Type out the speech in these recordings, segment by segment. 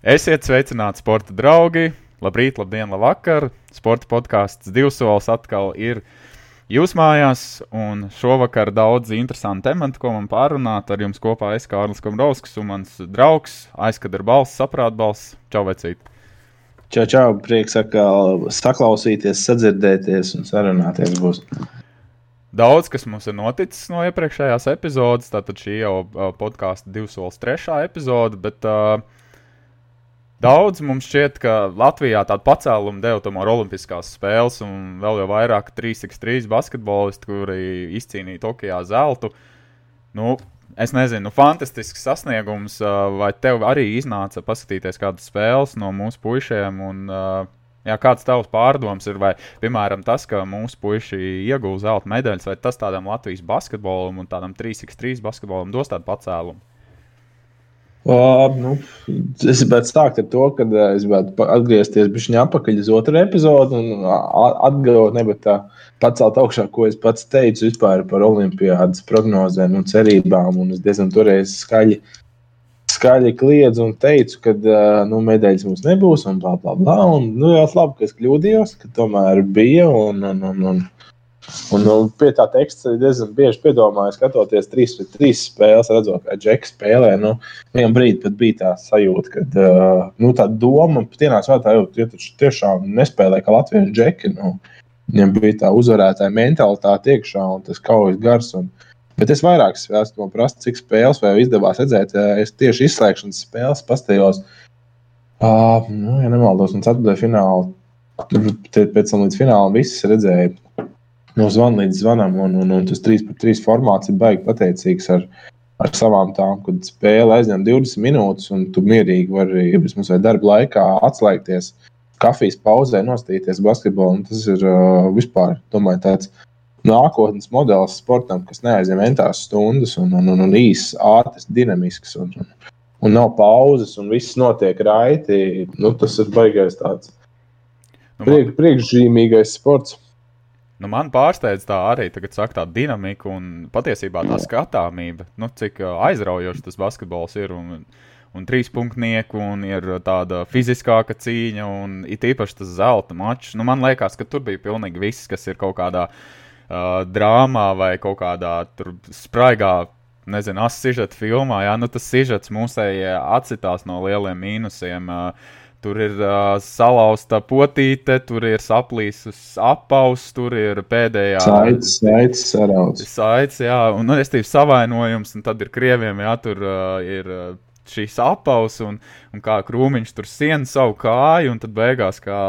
Esiet sveicināti, sporta draugi! Labrīt, labdien, labvakar! Sporta podkāsts divsols atkal ir jūsu mājās, un šovakar daudz interesantu tematu, ko man pārunāt. Ar jums kopā es Kārlis Komrovskis un mans draugs aizkadra balss, saprāt balss. Čau, vecīt! Čau, čau! Prieks atkal saklausīties, sadzirdēties un sarunāties būs. Daudz, kas mums ir noticis no iepriekšējās epizodes, tātad šī jau podkāstu divsols trešā epizode, bet uh, Daudz mums šķiet, ka Latvijā tādu pacēlumu deva tomēr Olimpiskās spēles, un vēl jau vairāk 3x3 basketbolisti, kuri izcīnīja Tokijā zeltu. Nu, es nezinu, nu, fantastisks sasniegums, vai tev arī iznāca paskatīties kādas spēles no mūsu puišiem? Un, Jā, kāds tavs pārdoms ir, vai, piemēram, tas, ka mūsu puiši ieguva zelta medaļas, vai tas tādam Latvijas basketbolam un tādam 3x3 basketbolam dos tādu pacēlumu? Uh, nu, es gribētu sākt ar to, ka uh, es gribētu atgriezties pie atpakaļ uz otru epizodu un atgūt, nevis pacelt augšā, ko es pats teicu par olimpiādas prognozēm un cerībām. Un es diezgan toreiz skaļi, skaļi kliedzu un teicu, ka uh, nu, medaļas mums nebūs un bla bla bla. Un, nu, jā, labi, ka es kļūdījos, ka tomēr bija. Un, un, un, un, Un pie tā teksta diezgan bieži piedomāju, skatoties trīs pret trīs spēles, redzot, kā Džeks spēlē. Nu, vienā brīdī pat bija tā sajūta, ka uh, nu, tā doma patienās vēl tā, jo taču tiešām nespēlē kā latviešu džeki. Nu, viņam bija tā uzvarētāja mentalitāte iekšā un tas kaujas gars. Un, bet es vairāk esmu prasis, cik spēles vēl izdevās redzēt. Es tieši izslēgšanas spēles pastījos. Uh, nu, ja nemaldos, un ceturtajā finālā, pēc tam līdz finālam viss redzēja no zvana līdz zvanam, un, un, un tas 3 pret 3 formāts ir baigi pateicīgs ar, ar savām tām, kad spēle aizņem 20 minūtes, un tu mierīgi vari, ja vismaz darba laikā atslēgties, kafijas pauzē, nostīties basketbolu. Tas ir uh, vispār, domāju, tāds nākotnes modelis sportam, kas neaizņem entās stundas un, un, un, un īsts, ātrs, dinamisks. Un, un, un nav pauzes, un viss notiek raiti. Nu, tas ir baigais tāds nu, priek, priekšzīmīgais sports. Nu, man pārsteidz tā arī tagad, saka, tā dinamika un patiesībā tā skatāmība, nu, cik aizraujoši tas basketbols ir. Un, un trīs punktnieku, un ir tāda fiziskāka cīņa, un it īpaši tas zelta mačs. Nu, man liekas, ka tur bija pilnīgi viss, kas ir kaut kādā uh, drāmā vai kaut kādā spraigā. Nezinu, asižeta filmā, jā, nu tas sižets mūsējie atcitās no lieliem mīnusiem. Uh, Tur ir uh, salauzta potīte, tur ir saplīsus apaus, tur ir pēdējā saites, saites sarauts. Saites, jā, un nu, restīvi savainojums, un tad ir krieviem, jā, tur uh, ir šīs apaus, un, un kā krūmiņš tur siena savu kāju, un tad beigās kā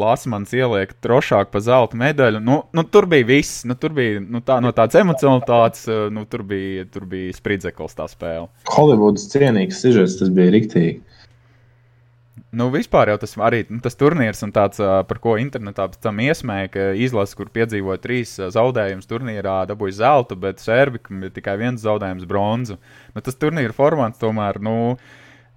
Lasmans ieliek trošāk pa zelta medaļu. Nu, nu, tur bija viss, nu, tur bija nu, tā, no tādas emocionalitātes, nu, tur bija, tur bija spridzeklis tā spēle. Holivudas cienīgs sižets, tas bija riktīgi. Nu, vispār jau tas arī nu, tas turnīrs, tāds, par ko internetā pēc tam iesmēja, ka izlase, kur piedzīvoja trīs zaudējumus turnīrā, dabūja zeltu, bet Serbikam ir tikai viens zaudējums bronzu. Nu, tas turnīra formāts tomēr. Nu,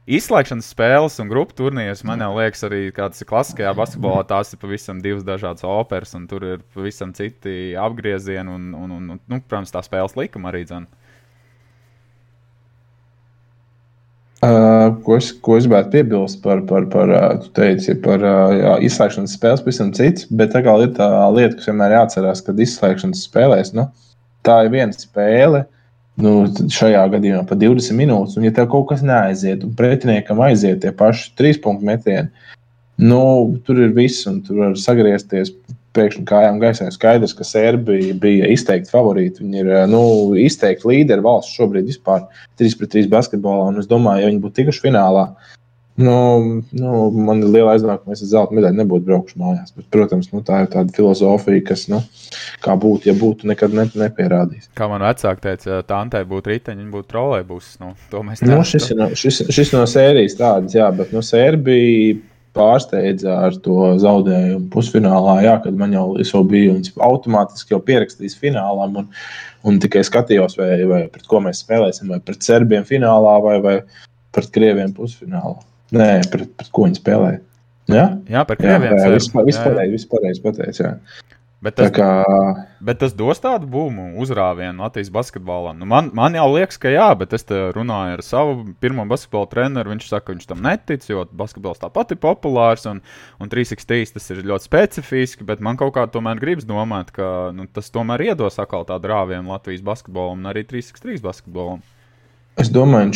Izslēgšanas spēles un grupu turnīrs man liekas, arī kādas klasiskajā basketbolā tās ir pavisam divas dažādas operas, un tur ir pavisam citi apgriezieni un, un, un, un nu, protams, tā spēles likuma arī dzene. Uh, ko, es, ko es gribētu piebilst par, par, par, uh, teici, par uh, izslēgšanas spēles, pavisam cits. Bet tā ir tā lieta, kas vienmēr jāatcerās, kad izslēgšanas spēlēs, nu, tā ir viena spēle. Nu, šajā gadījumā pa 20 minūtes, un ja tev kaut kas neaiziet, un pretiniekam aiziet tie paši trīs punktu metieni, nu, tur ir viss, un tur var sagriezties pēkšņi kājām gaisā. Skaidrs, ka Serbija bija izteikti favorīti. Viņi ir nu, izteikti līderi valsts šobrīd vispār 3 pret 3 basketbolā. Un es domāju, ja viņi būtu tikuši finālā, nu, nu, man ir liela aizdomā, ka mēs ar zelta medaļu nebūtu braukuši mājās. Bet, protams, nu, tā ir tāda filozofija, kas, nu, kā būtu, ja būtu, nekad ne, nepierādījis. Kā man vecāki teica, tā Antē būtu riteņi, viņa būtu trolēļus. Nu, nu, šis, ir no, šis, šis no sērijas tādas, jā, bet no nu, Serbija pārsteidza ar to zaudējumu pusfinālā. Jā, kad man jau, jau bija automātiski jau pierakstījis finālam, un, un tikai skatījos, vai, vai pret ko mēs spēlēsim, vai pret serbiem finālā, vai, vai pret krieviem pusfinālā. Nē, pret, pret ko viņi spēlēja. Jā, jā par krieviem. Jā, jā, vispār, vispārēji pateicu. Jā. Bet tas, kā... bet tas dos tādu būmu, uzrāvienu Latvijas basketbolam. Nu, man, man jau liekas, ka jā, bet es runāju ar savu pirmo basketbola treneru. Viņš saka, ka viņš tam netic, jo basketbols tāpat ir populārs un, un 363 tas ir ļoti specifiski. Bet man kaut kā tomēr gribas domāt, ka nu, tas tomēr iedos atkal tādu rāvienu Latvijas basketbolam un arī 363 basketbolam. Es domāju,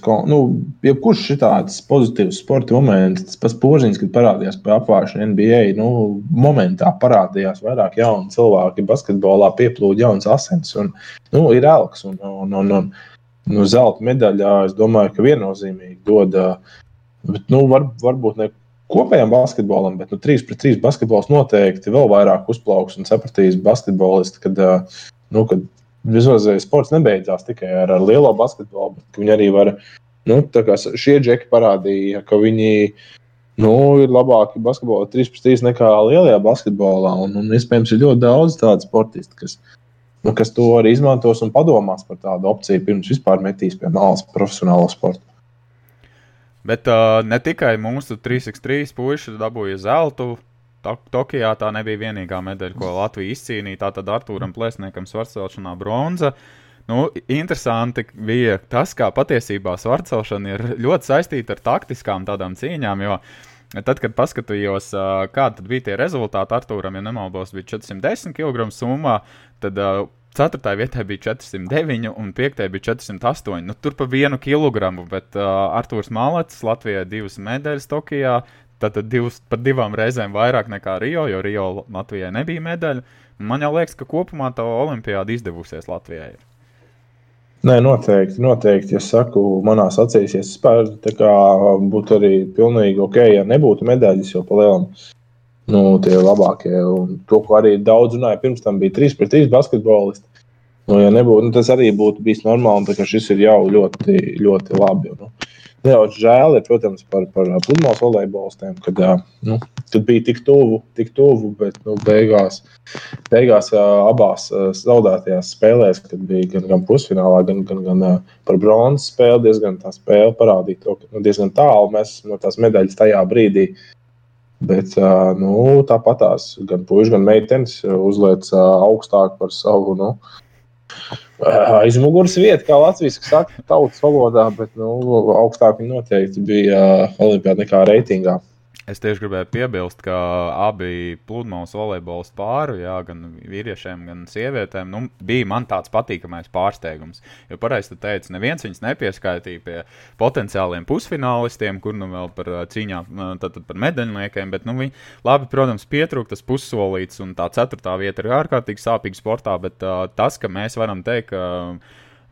ka, nu, jebkurš šāds pozitīvs sporta moments, tas pats požiņš, kad parādījās pie apgājuma NBA, nu, momentā parādījās vairāk jaunu cilvēku, basketbolā pieplūda jauns asins un, nu, ir elks. Un, un, un, un, nu, zelta medaļā, es domāju, ka viennozīmīgi dod, bet, nu, var, varbūt ne kopējam basketbolam, bet nu, 3 pret 3 basketbols noteikti vēl vairāk uzplauks un sapratīs basketbolisti, kad, nu, kad Vismaz sports nebeidzās tikai ar, ar lielo basketbolu, bet viņi arī var. Nu, šie džeki parādīja, ka viņi nu, ir labāki basketbolā 3-3 nekā lielajā basketbolā. Un, un iespējams, ir ļoti daudz tādu sportistu, kas, nu, kas to arī izmantos un padomās par tādu opciju pirms vispār metīs pie malas profesionālo sportu. Bet uh, ne tikai mūsu 3-3 puiši dabūja zeltu, Tokijā tā nebija vienīgā medaļa, ko Latvija izcīnīja. Tātad Arthūram Plēsniekam svarcelšanā bronza. Nu, interesanti bija tas, kā patiesībā svarcelšana ir ļoti saistīta ar taktiskām tādām cīņām. Jo tad, kad paskatījos, kādi bija tie rezultāti, Arthūram, ja nemaldos, bija 410 kg summā, tad 4. vietā bija 409 un 5. bija 408. Nu, tur pa vienu kilogramu, bet uh, Arthurs Malets Latvijai divas medaļas Tokijā, Tātad divas, pat divām reizēm vairāk nekā Rio, jo Rio Latvijai nebija medaļa. Man jau liekas, ka kopumā tā olimpiāda izdevusies Latvijai. Nē, noteikti, noteikti. Es saku, manās acīs, ja kā būtu arī pilnīgi ok, ja nebūtu medaļas, jo palielam, nu, tie labākie. Un to, ko arī daudz runāja, pirms tam bija 3 pret 3 basketbolisti. Nu, ja nebūtu, nu, tas arī būtu bijis normāli, un šis ir jau ļoti, ļoti labi. Nu. Nedaudz žēl ir, protams, par, par pludmales volejbolistiem, kad, nu, kad bija tik tuvu, tik tuvu bet nu, beigās, beigās abās zaudētajās spēlēs, kad bija gan, gan pusfinālā, gan, gan, gan par bronzas spēli, diezgan tā spēle parādīja to, ka nu, diezgan tālu mēs no tās medaļas tajā brīdī. Bet nu, tāpatās gan puikas, gan meitenes uzliek augstāk par savu. Nu, Aizmugures vieta, kā Latvijas saka, tautas valodā, bet nu, augstāk viņa noteikti bija Olimpijā nekā reitingā. Es tieši gribēju piebilst, ka abi pludmales volejbola pāri, jā, gan vīriešiem, gan sievietēm, nu, bija man tāds patīkamais pārsteigums. Jo pareizi te teicu, neviens viņus nepieskaitīja pie potenciāliem pusfinālistiem, kur nu vēl par cīņām, tad, tad par medaļniekiem, bet, nu, viņi, labi, protams, pietrūka tas pussolīts, un tā ceturtā vieta ir ārkārtīgi sāpīga sportā, bet uh, tas, ka mēs varam teikt, ka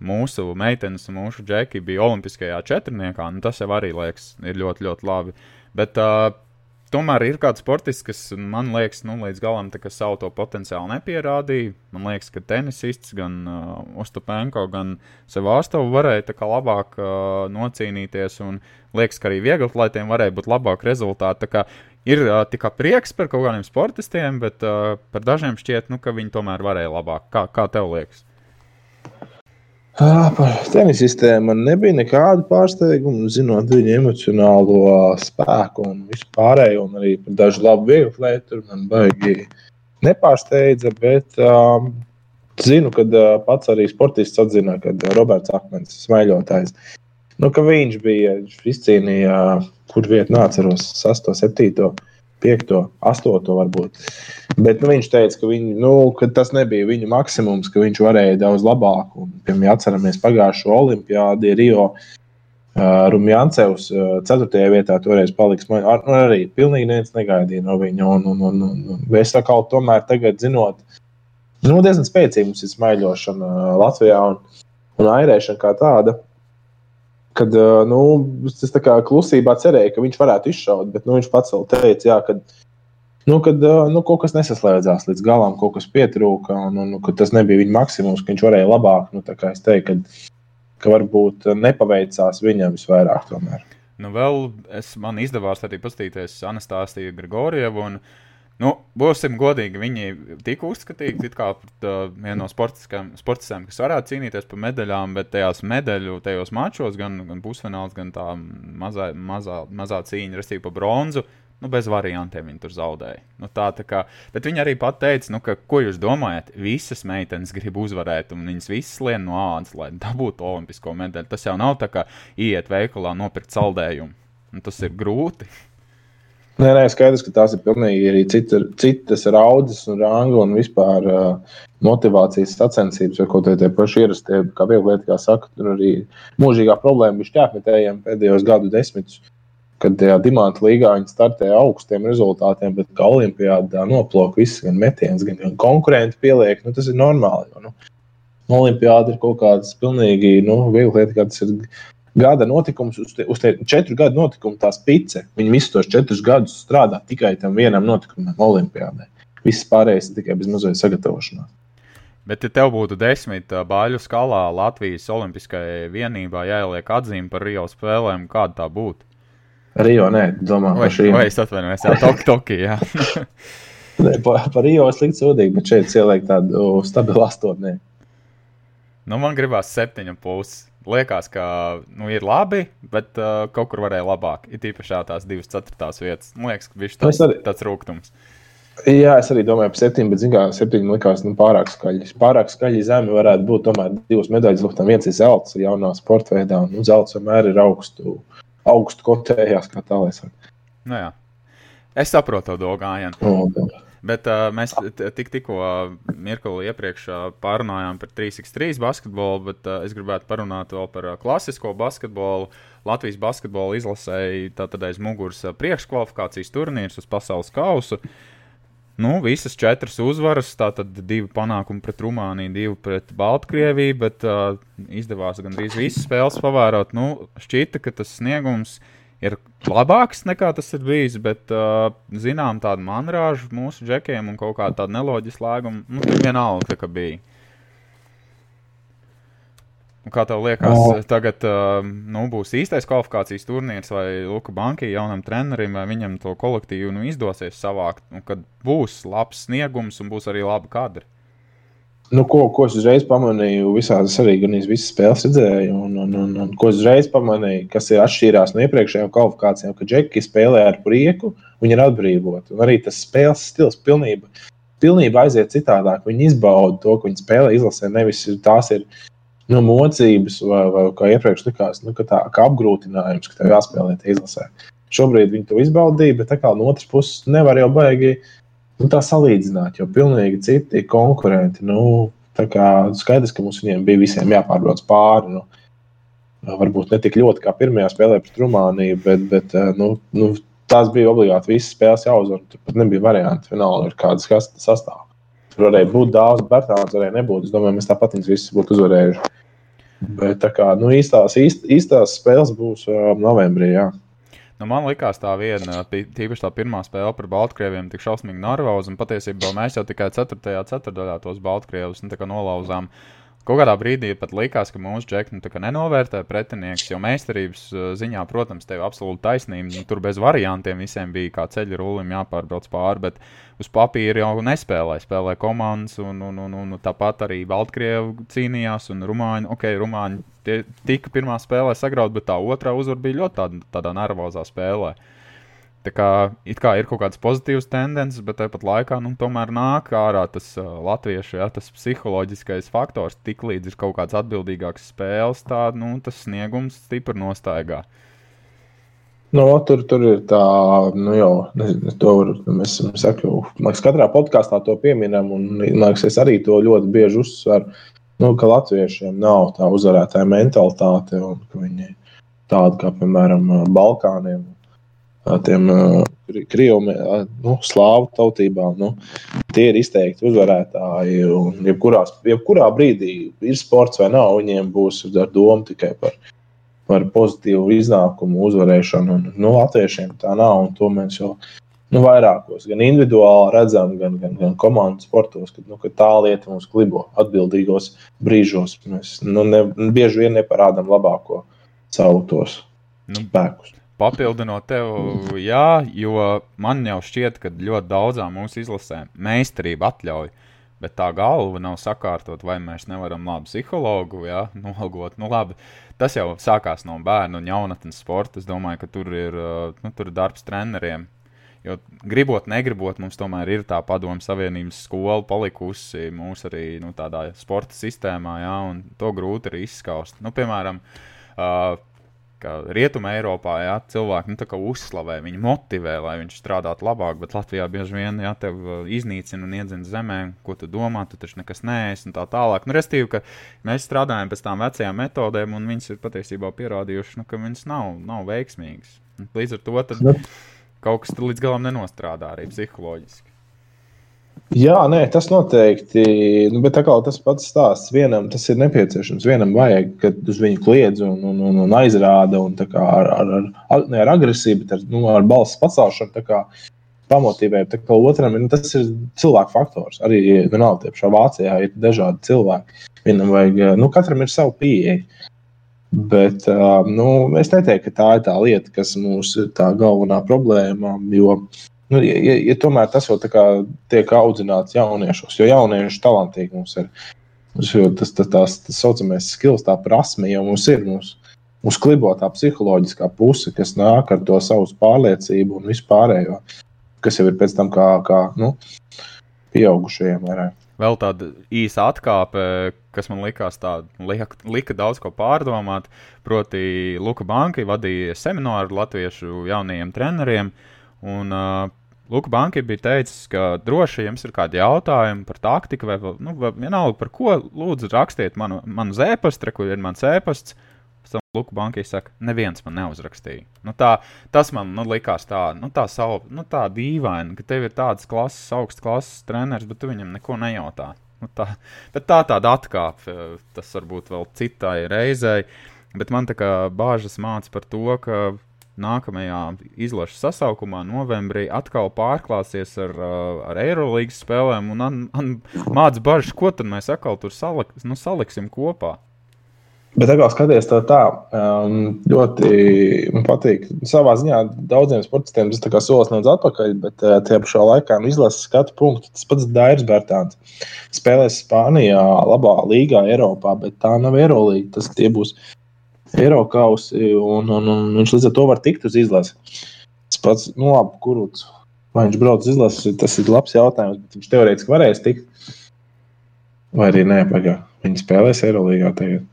mūsu meitenes un mūsu džeki bija Olimpiskajā četrniekā, nu, tas jau arī liekas, ir ļoti, ļoti labi. Bet uh, tomēr ir kāds sportists, kas man liekas, nu, līdz galam savu to potenciālu nepierādīja. Man liekas, ka tenisists gan uh, Ostopenko, gan Sevāstovu varēja labāk uh, nocīnīties. Un liekas, ka arī vieglatlētiem varēja būt labāki rezultāti. Ir uh, tikai prieks par kaut kādiem sportistiem, bet uh, par dažiem šķiet, nu, ka viņi tomēr varēja labāk. Kā, kā tev liekas? Par tenisistiem man nebija nekāda pārsteiguma, zinot viņu emocionālo spēku un vispārējo, un arī par dažu labu vieglu lietu. Man baigi nepārsteidza, bet um, zinu, ka uh, pats arī sportists atzina, ka Roberts Akmens ir smaiļotājs. Nu, viņš bija, viņš izcīnīja, kur vietu nāceros, 6, 7 piekto, astoto varbūt. Bet nu, viņš teica, ka, viņu, nu, ka tas nebija viņa maksimums, ka viņš varēja daudz labāk. Un, piemēram, atceramies pagājušo olimpiādi Rio. Uh, Rumjāncevs uh, 4. vietā toreiz paliks. Man ar, arī pilnīgi neviens negaidīja no viņa. Un, un, un, un, un es kā tomēr tagad zinot, nu, diezgan spēcīgi mums ir smaiļošana Latvijā un, un airēšana kā tāda kad nu, es tā kā klusībā cerēju, ka viņš varētu izšaut, bet nu, viņš pats teica, jā, ka nu, kad, nu, kaut kas nesaslēdzās līdz galam, kaut kas pietrūka, un, un, un tas nebija viņa maksimums, ka viņš varēja labāk. Nu, es teiktu, ka, ka varbūt nepaveicās viņam visvairāk. Tomēr. Nu, vēl es, man izdevās arī paskatīties Anastasiju Grigorievu. Un, uh, Nu, būsim godīgi, viņi tika uzskatīti par vienu no sportistiem, kas varētu cīnīties par medaļām, bet tajās medaļu, tajos mačos, gan, gan pusfināls, gan tā mazā, mazā, mazā cīņa, restīvi par bronzu, Nu, bez variantiem viņi tur zaudēja. Nu, tā, tā kā, bet viņi arī teica, nu, ka, ko jūs domājat? Visas meitenes grib uzvarēt, un viņas visas lien no ādas, lai dabūtu olimpisko medaļu. Tas jau nav tā kā iet veikalā, nopirkt saldējumu. Un tas ir grūti. Nē, nē, skaidrs, ka tās ir pilnīgi arī cita, citas raudzes un rangu un vispār uh, motivācijas sacensības, vai kaut kādā pašā ierastie, kā viegli lieta, kā saka, tur arī mūžīgā problēma bija šķēpmetējiem pēdējos gadu desmitus, kad tajā dimanta līgā viņi startēja augstiem rezultātiem, bet kā olimpiādā noplok viss, gan metiens, gan, gan konkurenti pieliek, nu tas ir normāli, jo, nu, Olimpiāda ir kaut kāds pilnīgi, nu, viegli lieta, kā tas ir gada notikums, uz, te, uz te četru gadu notikumu tā spice. Viņi visus tos četrus gadus strādā tikai tam vienam notikumam, Olimpijādai. Viss pārējais ir tikai bez mazliet sagatavošanās. Bet, ja tev būtu desmit bāļu skalā Latvijas Olimpiskajai vienībā jāieliek atzīme par Rio spēlēm, kāda tā būtu? Rio, nē, domā vai, par šīm. Vai es atvainojos, jā, Tok, Toki, jā. nē, par, par Rio es liktu sūdīgi, bet šeit ieliek tādu stabilu astotnē. Nu, man gribās septiņu pusi liekas, ka nu, ir labi, bet uh, kaut kur varēja labāk. Ir īpaši tās divas ceturtās vietas. Man liekas, ka viņš tas ir tāds rūkums. Jā, es arī domāju par septiņiem, bet zināmā mērā septiņi likās nu, pārāk skaļi. Pārāk skaļi zemi varētu būt tomēr divas medaļas luftām. Viens ir zelts jaunā sporta veidā, un nu, zelts vienmēr ir augstu, augstu kotējās, kā tā lai saka. Nu, jā. es saprotu to dogājienu. No, Bet uh, mēs tik, tikko mirkli iepriekš uh, pārunājām par 3x3 basketbolu, bet uh, es gribētu parunāt vēl par uh, klasisko basketbolu. Latvijas basketbola izlasēja tātad aiz muguras uh, priekškvalifikācijas turnīrs uz pasaules kausu. Nu, visas četras uzvaras, tātad divi panākumi pret Rumāniju, divi pret Baltkrieviju, bet uh, izdevās gandrīz visas spēles pavērot. Nu, šķita, ka tas sniegums ir labāks nekā tas ir bijis, bet, uh, zinām, tāda manrāža mūsu džekiem un kaut kāda tāda neloģiska lēguma, nu, vienalga, ka bija. Kā tev liekas, oh. tagad uh, nu, būs īstais kvalifikācijas turnīrs vai Luka Bankai jaunam trenerim, vai viņam to kolektīvu nu, izdosies savākt, un kad būs labs sniegums un būs arī labi kadri? Nu, ko, ko es uzreiz pamanīju, visādas arī gan visas spēles redzēju, un, un, un, un ko es uzreiz pamanīju, kas ir atšķirās no iepriekšējām kvalifikācijām, ka džeki spēlē ar prieku, viņi ir atbrīvoti. Un arī tas spēles stils pilnībā, pilnībā aiziet citādāk. Viņi izbauda to, ko viņi spēlē izlasē. Nevis tās ir nu, mocības vai, vai kā iepriekš likās, nu, tā, kā apgrūtinājums, ka tev jāspēlē izlasē. Šobrīd viņi to izbaudīja, bet no otras puses nevar jau baigi nu, tā salīdzināt, jo pilnīgi citi konkurenti. Nu, skaidrs, ka mums viņiem bija visiem jāpārbrauc pāri. Nu, varbūt ne tik ļoti kā pirmajā spēlē pret Rumāniju, bet, bet eh, nu, nu, tās bija obligāti visas spēles jāuzvar. Tur pat nebija varianti, vienalga, ar kādas sastāvā. Tur varēja būt bet tāds varēja nebūt. Es domāju, mēs tāpat viņus visus būtu uzvarējuši. Bet tā kā nu, īstās, īst, īstās spēles būs uh, novembrī. Jā. Nu, man liekas, tā viena, tīpaši tā pirmā spēle par Baltkrieviem, tik šausmīgi. Un patiesībā mēs jau tikai 4. ceturtajā tos Baltkrievus nu, nolauzām. Kaut kādā brīdī pat likās, ka mūsu džekļi nu, nenovērtē pretinieks, jo meistarības uh, ziņā, protams, tev ir absolūti taisnība. Nu, tur bez variantiem visiem bija kā ceļa rulim jāpārbrauc pāri, bet uz papīra jau nespēlēja. Spēlēja komandas, un, un, un, un tāpat arī Baltkrievi cīnījās, un Rumāņi, ok, Rumāņi tie, tika pirmā spēlē sagrauti, bet tā otrā uzvara bija ļoti tāda, tādā nervozā spēlē. Uh, Tā kā, kā ir kaut kādas pozitīvas tendences, bet tāpat laikā nu, tomēr nāk ārā tas uh, latviešu ja, tas psiholoģiskais faktors. Tiklīdz ir kaut kāds atbildīgāks spēles, tā, nu, tas sniegums stipri nostaigā. No, tur, tur ir tā, nu jau, nezinu, to var, mēs sakām, liekas, katrā podkāstā to pieminam, un liekas, es arī to ļoti bieži uzsveru, nu, ka latviešiem nav tā uzvarētāja mentalitāte, un ka viņi tādi kā, piemēram, Balkāniem tiem krievu, nu, slāvu tautībām. Nu, tie ir izteikti uzvarētāji. Jebkurā, jebkurā brīdī ir sports vai nav, viņiem būs ar domu tikai par, par pozitīvu iznākumu, uzvarēšanu. Un, nu, latviešiem tā nav, un to mēs jau nu, vairākos, gan individuāli redzam, gan, gan, gan komandas sportos, kad, nu, ka tā lieta mums klibo atbildīgos brīžos. Mēs nu, ne, bieži vien neparādām labāko savu tos nu, spēkus. Papildinot tev, jā, jo man jau šķiet, ka ļoti daudzām mūsu izlasēm meistarība atļauj, bet tā galva nav sakārtot, vai mēs nevaram labu psihologu jā, nolgot. Nu, labi, tas jau sākās no bērnu un jaunatnes sporta. Es domāju, ka tur ir, nu, tur ir darbs treneriem. Jo gribot, negribot, mums tomēr ir tā padomu savienības skola palikusi mūsu arī nu, tādā sporta sistēmā, jā, un to grūti ir izskaust. Nu, piemēram, uh, ka Rietumē, Eiropā jā, cilvēki nu, uzslavē, viņi motivē, lai viņš strādātu labāk, bet Latvijā bieži vien jā, tev uh, iznīcina un iedzina zemē, ko tu domā, tu taču nekas neesi un tā tālāk. Nu, Restīvi, ka mēs strādājam pēc tām vecajām metodēm, un viņas ir patiesībā pierādījušas, nu, ka viņas nav, nav veiksmīgas. Līdz ar to tad kaut kas līdz galam nenostrādā arī psiholoģiski. Jā, nē, tas noteikti. Nu, bet kā tas pats stāsts, vienam tas ir nepieciešams. Vienam vajag, kad uz viņu kliedz un, un, un, un aizrāda un ar, ar, ar, ne ar agresiju, bet ar, nu, ar balss pacelšanu. Pamotīvē, tā kā otram nu, tas ir cilvēku faktors. Arī vienalga, ka Vācijā ir dažādi cilvēki. Vienam vajag, nu, katram ir sava pieeja. Bet nu, es neteiktu, ka tā ir tā lieta, kas mums ir tā galvenā problēma. Jo Nu, ja, ja, ja tomēr tas vēl tiek audzināts jauniešos, jo jaunieši talantīgi mums ir. Tas tas tās tā saucamais skills, tā prasme jau mums ir. Mums, mums klibo tā psiholoģiskā puse, kas nāk ar to savu pārliecību un vispārējo, kas jau ir pēc tam kā, kā nu, pieaugušajiem. Vairāk. Vēl tāda īsa atkāpe, kas man likās tāda, lika, lika daudz ko pārdomāt. Proti, Luka Banka vadīja semināru latviešu jaunajiem treneriem. Uh, Un uh, Luka Banki bija teicis, ka droši jums ir kādi jautājumi par taktiku, vai, nu, vai vienalga par ko. Lūdzu, rakstiet manu, manu zēpastu, kur ir mans ēpasts. Pēc tam Luka Banki saka, neviens man neuzrakstīja. Nu, tā, tas man nu, likās tā, nu, tā, savu, nu, tā dīvaini, ka tev ir tāds klases, augsts klases treneris, bet tu viņam neko nejautā. Nu, tā, bet tā tāda atkāpe, tas varbūt vēl citai reizei. Bet man tā kā bāžas māca par to, ka nākamajā izlases sasaukumā, novembrī, atkal pārklāsies ar, uh, ar Eirolandes spēlēm. Māca bažas, ko tad mēs atkal tur salik, nu, saliksim kopā. Bet, kā skaties, tā, tā um, ļoti man patīk. Savā ziņā daudziem sportistiem tas ir solis nedaudz atpakaļ, bet uh, tajā pašā laikā nu, izlases skatu punktu. Tas pats Dairis Bērtāns spēlēs Spānijā, labā līgā, Eiropā, bet tā nav Eirolandes. Tas būs Eiropausi, un, un, un viņš līdz ar to var tikt uz izlasi. Tas pats, nu, labi, kurš vai viņš brauc uz izlasi, tas ir labs jautājums. Viņš teorētiski varēs tikt, vai arī nē, pagaidi. Viņi spēlēs Eirolandā tagad.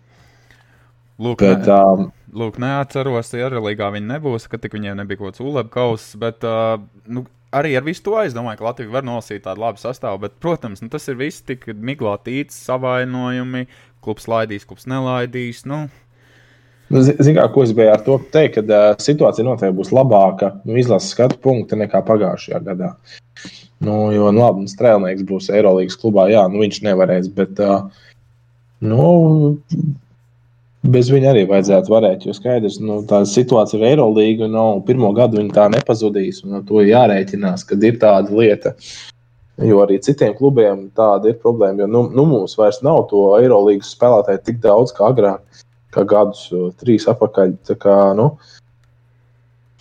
Lūk, bet, ne, um, lūk, neatceros, ja Eirolandā viņi nebūs, ka tik viņiem nebija kaut kāds ulebkaus, bet uh, nu, arī ar visu to es domāju, ka Latvija var nolasīt tādu labu sastāvu, bet, protams, nu, tas ir viss tik miglātīts, savainojumi, klubs laidīs, klubs nelaidīs. Nu, Ziniet, ko es biju ar to teikt, ka uh, situācija noteikti būs labāka nu, izlases skatu punkta nekā pagājušajā gadā. Nu, jo, nu, labi, strēlnieks būs Eirolandes klubā, jā, nu, viņš nevarēs, bet uh, nu, bez viņa arī vajadzētu varēt. Jo skaidrs, nu, tā situācija ir Eirolandā, un no, pirmo gadu viņa tā nepazudīs, un ar to jārēķinās, kad ir tāda lieta. Jo arī citiem klubiem tāda ir problēma, jo nu, nu, mums vairs nav to Eirolandes spēlētāju tik daudz kā agrāk kā gadus, trīs atpakaļ. Kā, nu,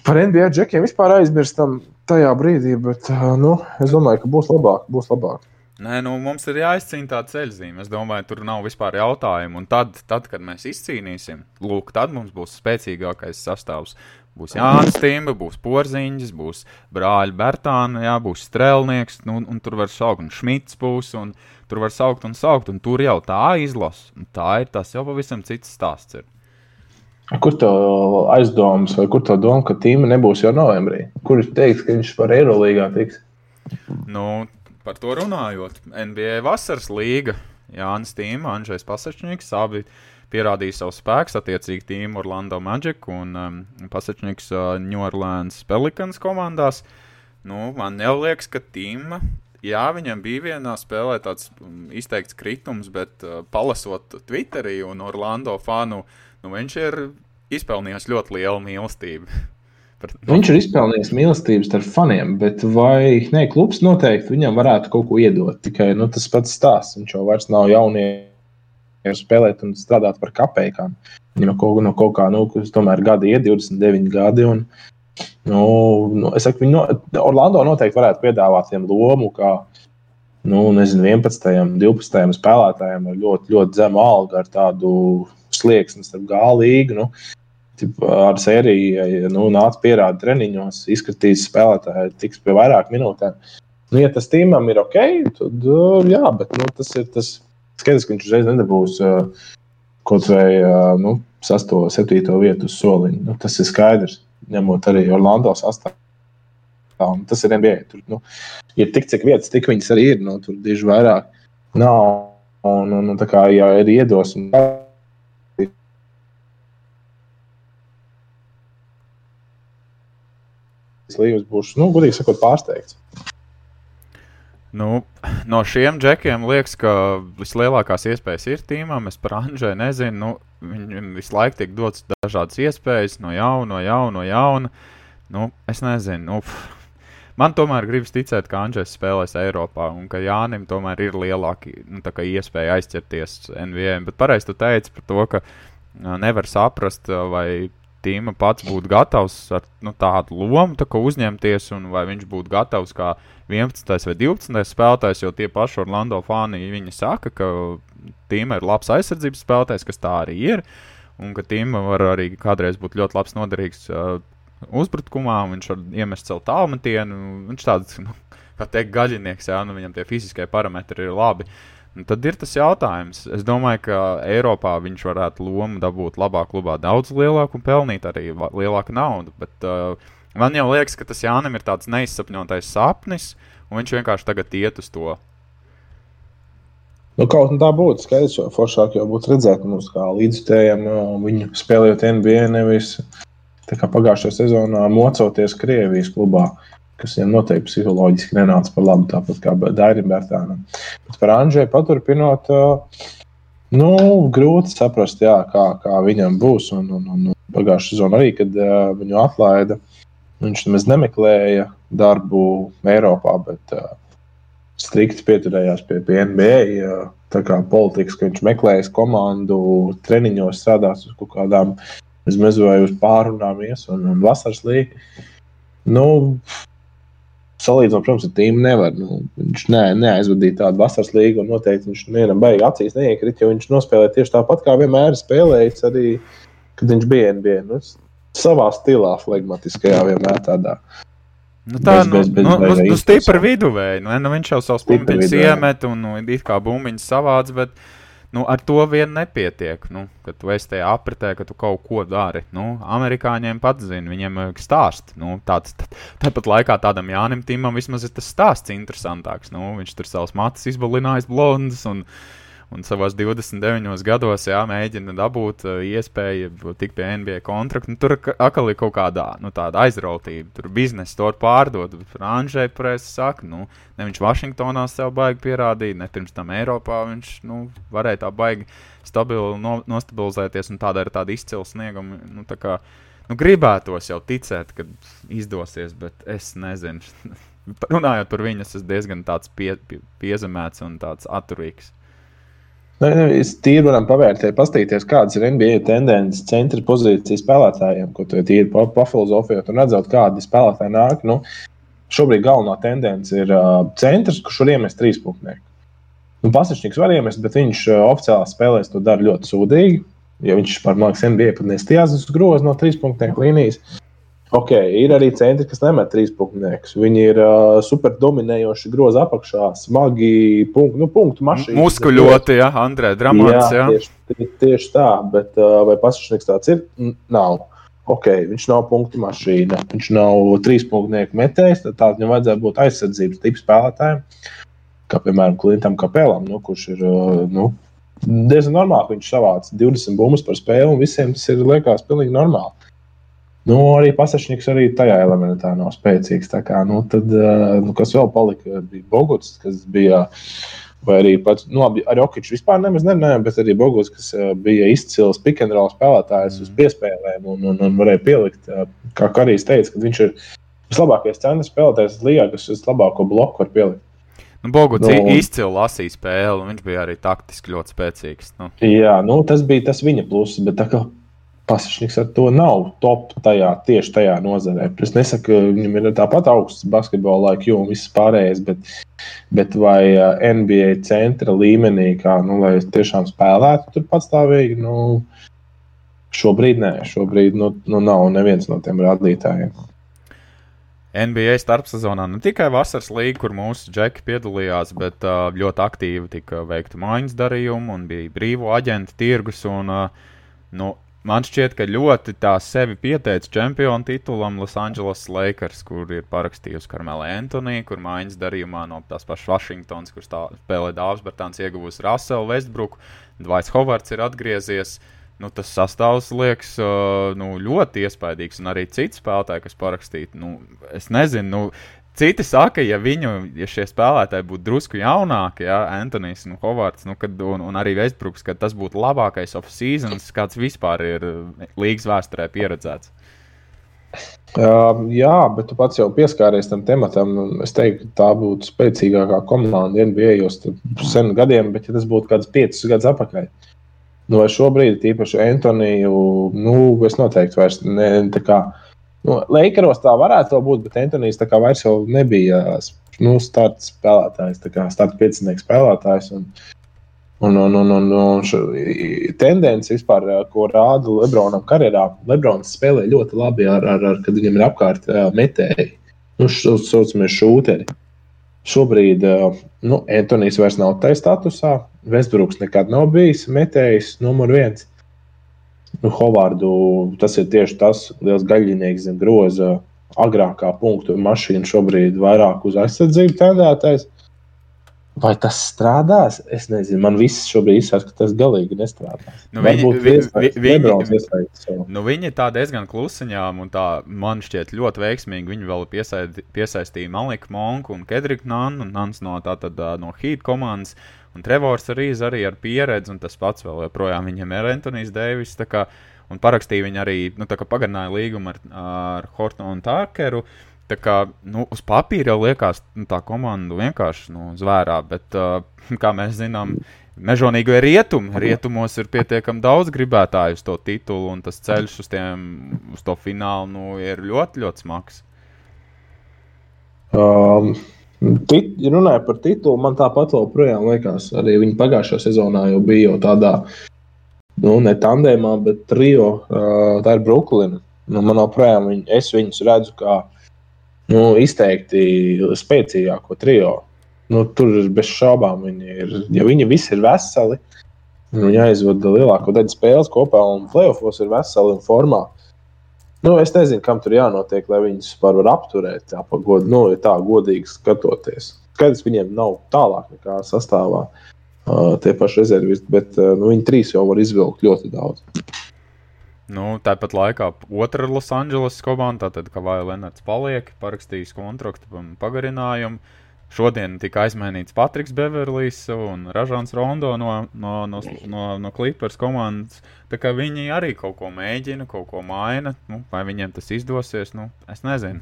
par NBA džekiem vispār aizmirstam tajā brīdī, bet nu, es domāju, ka būs labāk. Būs labāk. Nē, nu, mums ir jāizcīna tā ceļzīme. Es domāju, tur nav vispār jautājumu. Un tad, tad, kad mēs izcīnīsim, lūk, tad mums būs spēcīgākais sastāvs. Būs Jānis Stīmba, būs Porziņš, būs brāļa Bertāna, jā, būs Strēlnieks, nu, un tur var saukt, un Šmits būs, un Tur var saukt un saukt, un tur jau tā izlasa. Tā ir tas jau pavisam cits stāsts. Ir. Kur tev aizdomas, vai kur tev doma, ka tīma nebūs jau novembrī? Kur viņš teiks, ka viņš par Eirolīgā tiks? Nu, par to runājot, NBA vasaras līga, Jānis Tīma, Andrzejs Pasačņiks, abi pierādīja savu spēku, attiecīgi tīmu Orlando Magic un um, Pasačņiks uh, New Orleans Pelicans komandās. Nu, man liekas, ka tīma jā, viņam bija vienā spēlē tāds um, izteikts kritums, bet uh, palasot Twitterī un Orlando fanu, nu, viņš ir izpelnījis ļoti lielu mīlestību. Par... Viņš ir izpelnījis mīlestību starp faniem, bet vai ne, klubs noteikti viņam varētu kaut ko iedot. Tikai nu, tas pats stāsts. Viņš jau vairs nav jaunieši spēlēt un strādāt par kapekām. Viņam no kaut, no kaut kā, nu, tomēr gadi ir 29 gadi. Un, Nu, nu, es saku, no, Orlando noteikti varētu piedāvāt viņam lomu, kā nu, nezinu, 11, 12 spēlētājiem ar ļoti, ļoti zemu algu, ar tādu slieksni starp gālīgu. Nu, ar sēriju nu, nāca pierādi treniņos, izskatīs spēlētāji, tiks pie vairāk minūtēm. Nu, ja tas tīmam ir ok, tad jā, bet nu, tas ir tas skaidrs, ka viņš uzreiz nedabūs uh, kaut vai uh, nu, 6, 7 vietu uz soliņa. Nu, tas ir skaidrs, ņemot arī Orlando sastāvā. Tas ir NBA. Tur nu, ir tik cik vietas, tik viņas arī ir. Nu, tur diži vairāk nav. Un, un, un tā kā ja ir iedosme. Līvs būs, nu, gudīgi sakot, pārsteigts. Nu, no šiem džekiem liekas, ka vislielākās iespējas ir tīmām. Es par Anģēnu nezinu. Nu, viņam visu laiku tiek dots dažādas iespējas, no jauna, no jauna, no jauna. Nu, es nezinu. Nu, Man tomēr gribas ticēt, ka Anģēns spēlēs Eiropā un ka Jānim tomēr ir lielāka nu, iespēja aizķerties NBA. Bet pareizi tu teici par to, ka nevar saprast, vai tīma pats būtu gatavs ar nu, tādu lomu tā uzņemties, un vai viņš būtu gatavs kā 11. vai 12. spēlētājs, jo tie paši Orlando fani viņi saka, ka tīma ir labs aizsardzības spēlētājs, kas tā arī ir, un ka tīma var arī kādreiz būt ļoti labs noderīgs uh, uzbrukumā, viņš var iemest savu tālmetienu, viņš tāds, nu, kā teikt, gaļinieks, jā, nu, viņam tie fiziskie parametri ir labi. Un tad ir tas jautājums. Es domāju, ka Eiropā viņš varētu lomu dabūt labā klubā daudz lielāku un pelnīt arī lielāku naudu. Bet uh, man jau liekas, ka tas Jānis ir tāds neizsapņotais sapnis, un viņš vienkārši tagad iet uz to. Nu, kaut kā tā būtu. Skaidrs, jo foršāk jau būtu redzēt mums kā līdzstājiem viņu spēlējot NBA, nevis pagājušajā sezonā mocoties Krievijas klubā. Kas viņam noteikti psiholoģiski nenāca par labu, tāpat kā Dairim Bērtānam. Bet par Anģēju paturpinot, nu, grūti saprast, jā, kā, kā viņam būs. Un, un, un pagājušajā sezonā arī, kad uh, viņu atlaida, viņš nemaz nemeklēja darbu Eiropā, bet uh, strikti pieturējās pie, pie NBA. Uh, tā kā politikas, ka viņš meklējas komandu, treniņos strādās uz kaut kādām mezu vai uz pārunām un, un vasaras līniju. Nu, salīdzinot, protams, ar tīmu nevar. Nu, viņš ne, neaizvadīja tādu vasaras līniju, un noteikti viņš nevienam baigi acīs neiekrīt, jo viņš nospēlēja tieši tāpat, kā vienmēr spēlējis arī, kad viņš bija NBA. Nu, savā stilā, flegmatiskajā, vienmēr tādā. Nu tā ir nu, nu, nu, nu stipra viduvēja. Nu, nu, viņš jau savus punktus iemet un nu, it kā bumbiņas savāds, bet nu, ar to vien nepietiek. Nu, kad tu esi tajā apritē, ka tu kaut ko dari. Nu, amerikāņiem pats zina, viņiem vajag stāst. Nu, tāds, tāpat laikā tādam Jānim Timam vismaz ir tas stāsts interesantāks. Nu, viņš tur savus matus izbalinājis blondas. Un, Un savos 29 gados jā, mēģina dabūt uh, iespēju tikt pie NBA kontrakta. Nu, tur atkal ir kaut kāda nu, aizrautība. Tur biznesa to pārdot. Frančijai presa saka, nu, ne viņš Vašingtonā sev baigi pierādīt, ne pirms tam Eiropā viņš nu, varēja tā baigi stabili no, nostabilizēties. Tāda ir tāda izcila snieguma. Nu, tā kā, nu, gribētos jau ticēt, ka izdosies, bet es nezinu. Runājot par viņu, es esmu diezgan pie, pie, piezemēts un tāds atturīgs. Mēs tīri varam pavērtēt, paskatīties, kādas ir NBA tendences centra pozīcijas spēlētājiem, ko tu tīri pafilozofējot un redzot, kādi spēlētāji nāk. Nu, šobrīd galvenā tendence ir uh, centrs, kurš var iemest trīs punktnieku. Nu, Pasniņš var iemest, bet viņš uh, oficiālā spēlēs to dara ļoti sūdīgi. Ja viņš par mākslas NBA pat nestījās uz groza no trīs punktnieku līnijas, Ok, ir arī centri, kas nemet trīs punktniekus. Viņi ir uh, super dominējoši groza apakšā, smagi punktu, nu, punktu mašīnas. Muskuļoti, ja, Andrē, Dramants. Jā, jā. Tieši, tieši tā, bet uh, vai pasažnieks tāds ir? Nav. Ok, viņš nav punktu mašīna, viņš nav trīs punktnieku metējs, tad tādam viņam vajadzētu būt aizsardzības tipu spēlētājiem, kā piemēram Klintam Kapelam, nu, kurš ir uh, nu, diezgan normāli, viņš savāca 20 bumbas par spēli, un visiem tas ir liekas pilnīgi normāli. Nu, arī pasažnieks arī tajā elementā nav spēcīgs. Kā, nu, tad, nu, kas vēl palika, bija Boguts, kas bija. Vai arī pats, nu, labi, ar Okiču vispār nemaz nerunājām, bet arī Boguts, kas bija izcils roll spēlētājs uz mm. piespēlēm un, un, un varēja pielikt, kā Karijs teica, ka viņš ir vislabākais centra spēlētājs līgā, kas vislabāko bloku var pielikt. Nu, Boguts nu, izcili lasīja spēli, un viņš bija arī taktiski ļoti spēcīgs. Nu. Jā, nu, tas bija tas viņa pluss, bet tā kā Pasažnieks ar to nav top tajā, tieši tajā nozarē. Es nesaku, ka viņam ir tāpat augsts basketbola laika un viss pārējais, bet, bet vai NBA centra līmenī, kā nu, lai tiešām spēlētu tur patstāvīgi, nu, Šobrīd nē, šobrīd nu, nu nav neviens no tiem rādītājiem. NBA starpsezonā ne tikai vasaras līnija, kur mūsu džeki piedalījās, bet uh, ļoti aktīvi tika veikta maiņas darījumi un bija brīvo aģentu tirgus. Un, uh, nu, man šķiet, ka ļoti tā sevi pieteica čempionu titulam Los Angeles Lakers, kur ir parakstījusi Karmela Antonija, kur maiņas darījumā no tās pašas Vašingtonas, kur spēlē Dārzs Bertāns, ieguvusi Russell Westbrook, Dvaits Hovards ir atgriezies. Nu, tas sastāvs liekas uh, nu, ļoti iespaidīgs. Un arī citi spēlētāji, kas parakstīti, nu, es nezinu. Nu, Citi saka, ja viņu, ja šie spēlētāji būtu drusku jaunāki, ja Antonius un Hovards, nu, kad, un, un arī Vestbruks, tad tas būtu labākais off-seasons, kāds vispār ir līgas vēsturē pieredzēts. Uh, jā, bet tu pats jau pieskāries tam tematam. Es teiktu, ka tā būtu spēcīgākā komanda NBA jau sen gadiem, bet ja tas būtu kāds piecus gadus atpakaļ. Uh, Nu, šobrīd, tīpaši Antoniju, nu, es noteikti vairs ne, tā kā. Nu, Leikaros tā varētu būt, bet Antonijs tā kā vairs nebija nu, starta spēlētājs, tā kā starta piecinieks spēlētājs. Un, un, un, un, un, un tendence vispār, ko rāda Lebronam karjerā, Lebrons spēlē ļoti labi, ar, ar, ar, kad viņam ir apkārt metēji, nu, tā saucamie šūteri. Šobrīd nu, Antonius vairs nav tajā statusā. Vestbruks nekad nav bijis metējis numur viens. Nu, Hovārdu tas ir tieši tas liels gaļinieks zem groza. Agrākā punktu mašīna šobrīd vairāk uz aizsardzību tendētais. Vai tas strādās? Es nezinu, man viss šobrīd izsaka, ka tas galīgi nestrādās. Nu, viņi, vi, vi, viņi, nu, viņi tā diezgan klusiņām, un tā man šķiet ļoti veiksmīgi. Viņi vēl piesaid, piesaistīja Maliku Monku un Kedriku Nānu, un Nans no, tātad, no Heat komandas, un Trevors arī, arī ar pieredzi, un tas pats vēl joprojām viņam ir Antonijs Deivis. Un parakstīja viņa arī, nu, tā kā pagarināja līgumu ar, ar Hortonu un Tārkeru. Tā kā nu, uz papīra jau liekas, nu, tā komanda vienkārši nu, zvērā, bet, uh, kā mēs zinām, mežonīgo ir rietumi. Rietumos ir pietiekami daudz gribētāju uz to titulu, un tas ceļš uz, tiem, uz to finālu nu, ir ļoti, ļoti smags. Um. Tit, runājot par titulu, man tāpat joprojām liekas, arī viņa pagājušā sezonā jau bija jau tādā, nu, ne tandēmā, bet trio. Uh, tā ir Brooklyna. Nu, man joprojām viņ, es viņus redzu kā nu, izteikti spēcīgāko trio. Nu, tur bez šaubām viņi ir. Ja viņi visi ir veseli, viņi aizvada lielāko daļu spēles kopā un plēsofos ir veseli un formā. Nu, es nezinu, kam tur jānotiek, lai viņus var apturēt. Tā, god, nu, tā godīgi skatoties. Skaidrs, viņiem nav tālāk nekā sastāvā uh, tie paši rezervisti, bet uh, nu, viņi trīs jau var izvilkt ļoti daudz. Nu, tāpat laikā otra Losandželas komanda, tātad Kavaja Lenards paliek, parakstījis kontraktu pagarinājumu. Šodien tika aizmainīts Patriks Beverlijs un Ražants Rondo no, no, no, no, no Clippers komandas. Tā kā viņi arī kaut ko mēģina, kaut ko maina. Nu, vai viņiem tas izdosies, nu, es nezinu.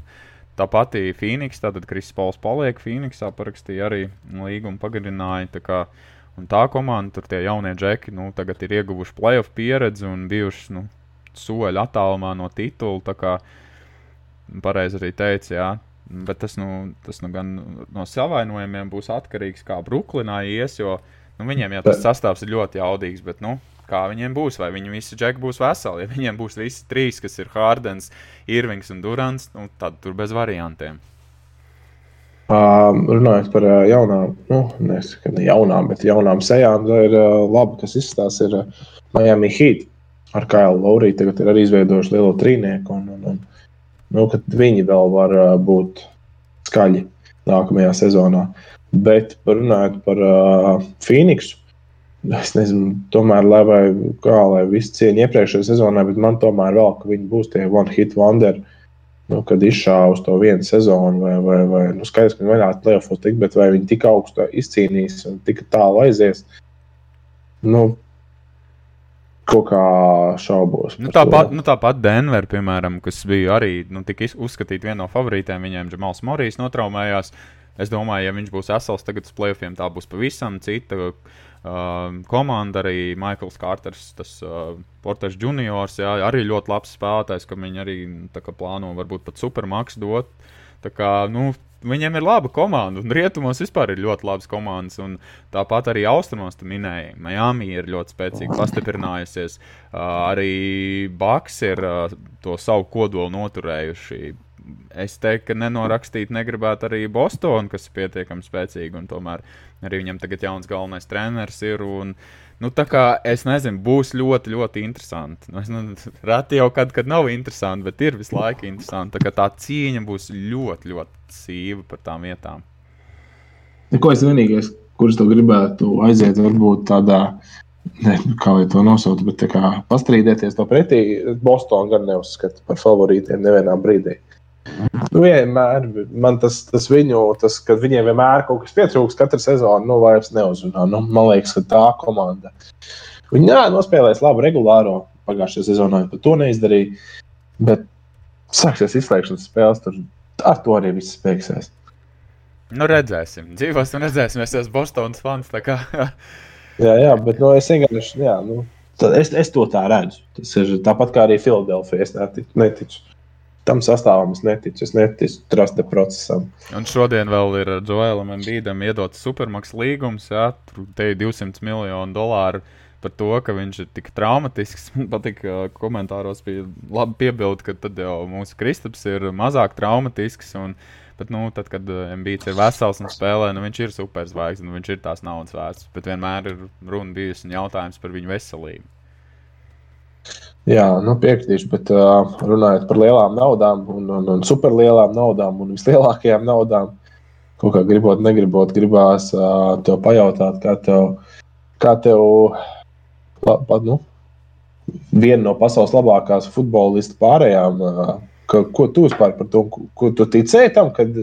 Tā pati Phoenix, tātad Kristis Pauls paliek Phoenixā, parakstīja arī līgumu pagarināja. Tā kā, tā komanda, tur tie jaunie džeki, nu, tagad ir ieguvuši playoff pieredzi un bijuši, nu, soļu attālumā no titula. Tā kā pareizi arī teica, jā. Bet tas, nu, tas nu, gan no savainojumiem būs atkarīgs, kā Brooklynā ies, jo nu, viņiem jau tas sastāvs ir ļoti jaudīgs. Bet, nu, kā viņiem būs, vai viņi visi džeki būs veseli. Ja viņiem būs visi trīs, kas ir Hārdens, Irvings un Durants, nu, tad tur bez variantiem. Uh, runājot par uh, jaunām, nu, nesaku, ne jaunām, bet jaunām sejām, tā ir uh, labi, kas izstāsta, ir uh, Miami Heat ar Kailu Lauriju tagad ir arī izveidojuši lielo trīnieku. Un, un, un, nu, viņi vēl var uh, būt skaļi nākamajā sezonā. Bet runājot par uh, Phoenixu, es nezinu, tomēr, lai vai kā, lai viss cieņa iepriekšējā sezonā, bet man tomēr vēl, ka viņi būs tie one hit wonder. Nu, kad izšāva uz to vienu sezonu, vai, vai, vai nu, skaidrs, ka viņi varētu plēsofos tikt, bet vai viņi tik augstu izcīnīs un tik tālu aizies. Nu, kaut kā šaubos. Nu, tāpat, nu, tāpat Denver, piemēram, kas bija arī nu, uzskatīta viena no favorītēm, viņiem Džemals Morijs notraumējās. Es domāju, ja viņš būs vesels tagad uz plēsoņiem, tā būs pavisam cita uh, komanda. Arī Maikls Kārters, tas uh, Porters juniors, jā, arī ļoti labs spēlētājs, ka viņi arī kā, plāno varbūt pat supermaksu dot. Tā kā, nu, viņiem ir laba komanda. Un rietumos vispār ir ļoti labas komandas. Un tāpat arī austrumos, tu minēji, Miami ir ļoti spēcīgi pastiprinājusies. Uh, arī Baks ir uh, to savu kodolu noturējuši. Es teiktu, ka nenorakstīt negribētu arī Bostonu, kas ir pietiekami spēcīga. Tomēr arī viņam tagad jauns galvenais treneris ir. Un, uh, Nu, tā kā es nezinu, būs ļoti, ļoti interesanti. Nu, es, nu, reti jau kad, kad nav interesanti, bet ir visu laiku interesanti. Tā, tā cīņa būs ļoti, ļoti sīva par tām vietām. Neko es vienīgais, kurš to gribētu aiziet, varbūt tādā, ne, kā lai to nosaukt, bet kā pastrīdēties to pretī. Bostonā gan neuzskata par favorītiem nevienā brīdī. Nu, vienmēr man tas, tas viņu, tas, kad viņiem vienmēr kaut kas pietrūks, katru sezonu, nu, vairs neuzrunā. Nu, man liekas, ka tā komanda. Viņi jā, nospēlēs labu regulāro pagājušajā sezonā, bet to neizdarīja. Bet sāksies izslēgšanas spēles, tur ar to arī viss beigsies. Nu, redzēsim. Dzīvosim, redzēsim. Es esmu Bostonas fans. jā, jā, bet nu, es vienkārši, jā, nu, es, es to tā redzu. Tas ir tāpat kā arī Filadelfijā. Es neticu tam sastāvam es neticu. Es neticu trusta procesam. Un šodien vēl ir Joēlam Embīdam iedots supermaks līgums, jā, te ir 200 miljonu dolāru. Par to, ka viņš ir tik traumatisks. Man patīk, ka komentāros bija labi piebildi, ka tad jau mūsu Kristaps ir mazāk traumatisks. Un, bet, nu, tad, kad Mbīts ir vesels un spēlē, nu, viņš ir superzvaigznes, nu, viņš ir tās naudas vērts. Bet vienmēr ir runa bijusi un jautājums par viņu veselību. Jā, nu piekritīšu, bet uh, runājot par lielām naudām, un, un, un superlielām naudām un vislielākajām naudām, kaut kā gribot, negribot, gribās uh, te pajautāt, kā tev, kā tev pa, pa, nu, viena no pasaules labākās futbolistu pārējām, uh, ka, ko tu vispār par to, ko, tu ticēji tam, kad,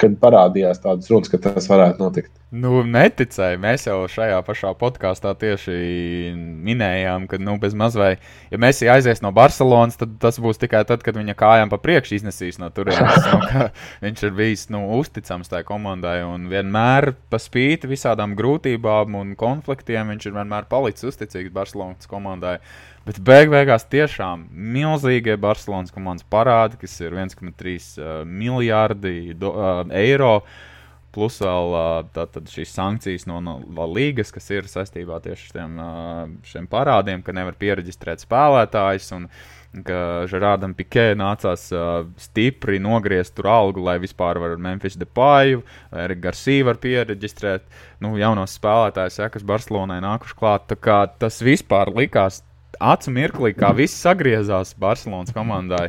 kad parādījās tādas runas, ka tas varētu notikt? Nu, neticēju. Mēs jau šajā pašā podkāstā tieši minējām, ka, nu, bez mazliet, ja Mēsī aizies no Barcelonas, tad tas būs tikai tad, kad viņa kājām pa priekšu iznesīs no turienes. nu, viņš ir bijis nu, uzticams tajā komandai un vienmēr, pa spīti visādām grūtībām un konfliktiem, viņš ir vienmēr palicis uzticīgs Barcelonas komandai. Bet beig beigās tiešām milzīgie Barcelonas komandas parādi, kas ir 1,3 uh, miljardi do, uh, eiro. Uh, plus vēl tātad, šīs sankcijas no, no līgas, kas ir saistībā tieši ar šiem, šiem parādiem, ka nevar pieregistrēt spēlētājus. Ka Žerādam Pikē nācās uh, stipri nogriezt tur algu, lai vispār varētu Memphis Depāju, Eriku Garcia var pieregistrēt, nu, jaunos spēlētājus, ja, kas Barcelonai nākuši klāt. Tā kā tas vispār likās acu mirklī, kā viss sagriezās Barcelonas komandai.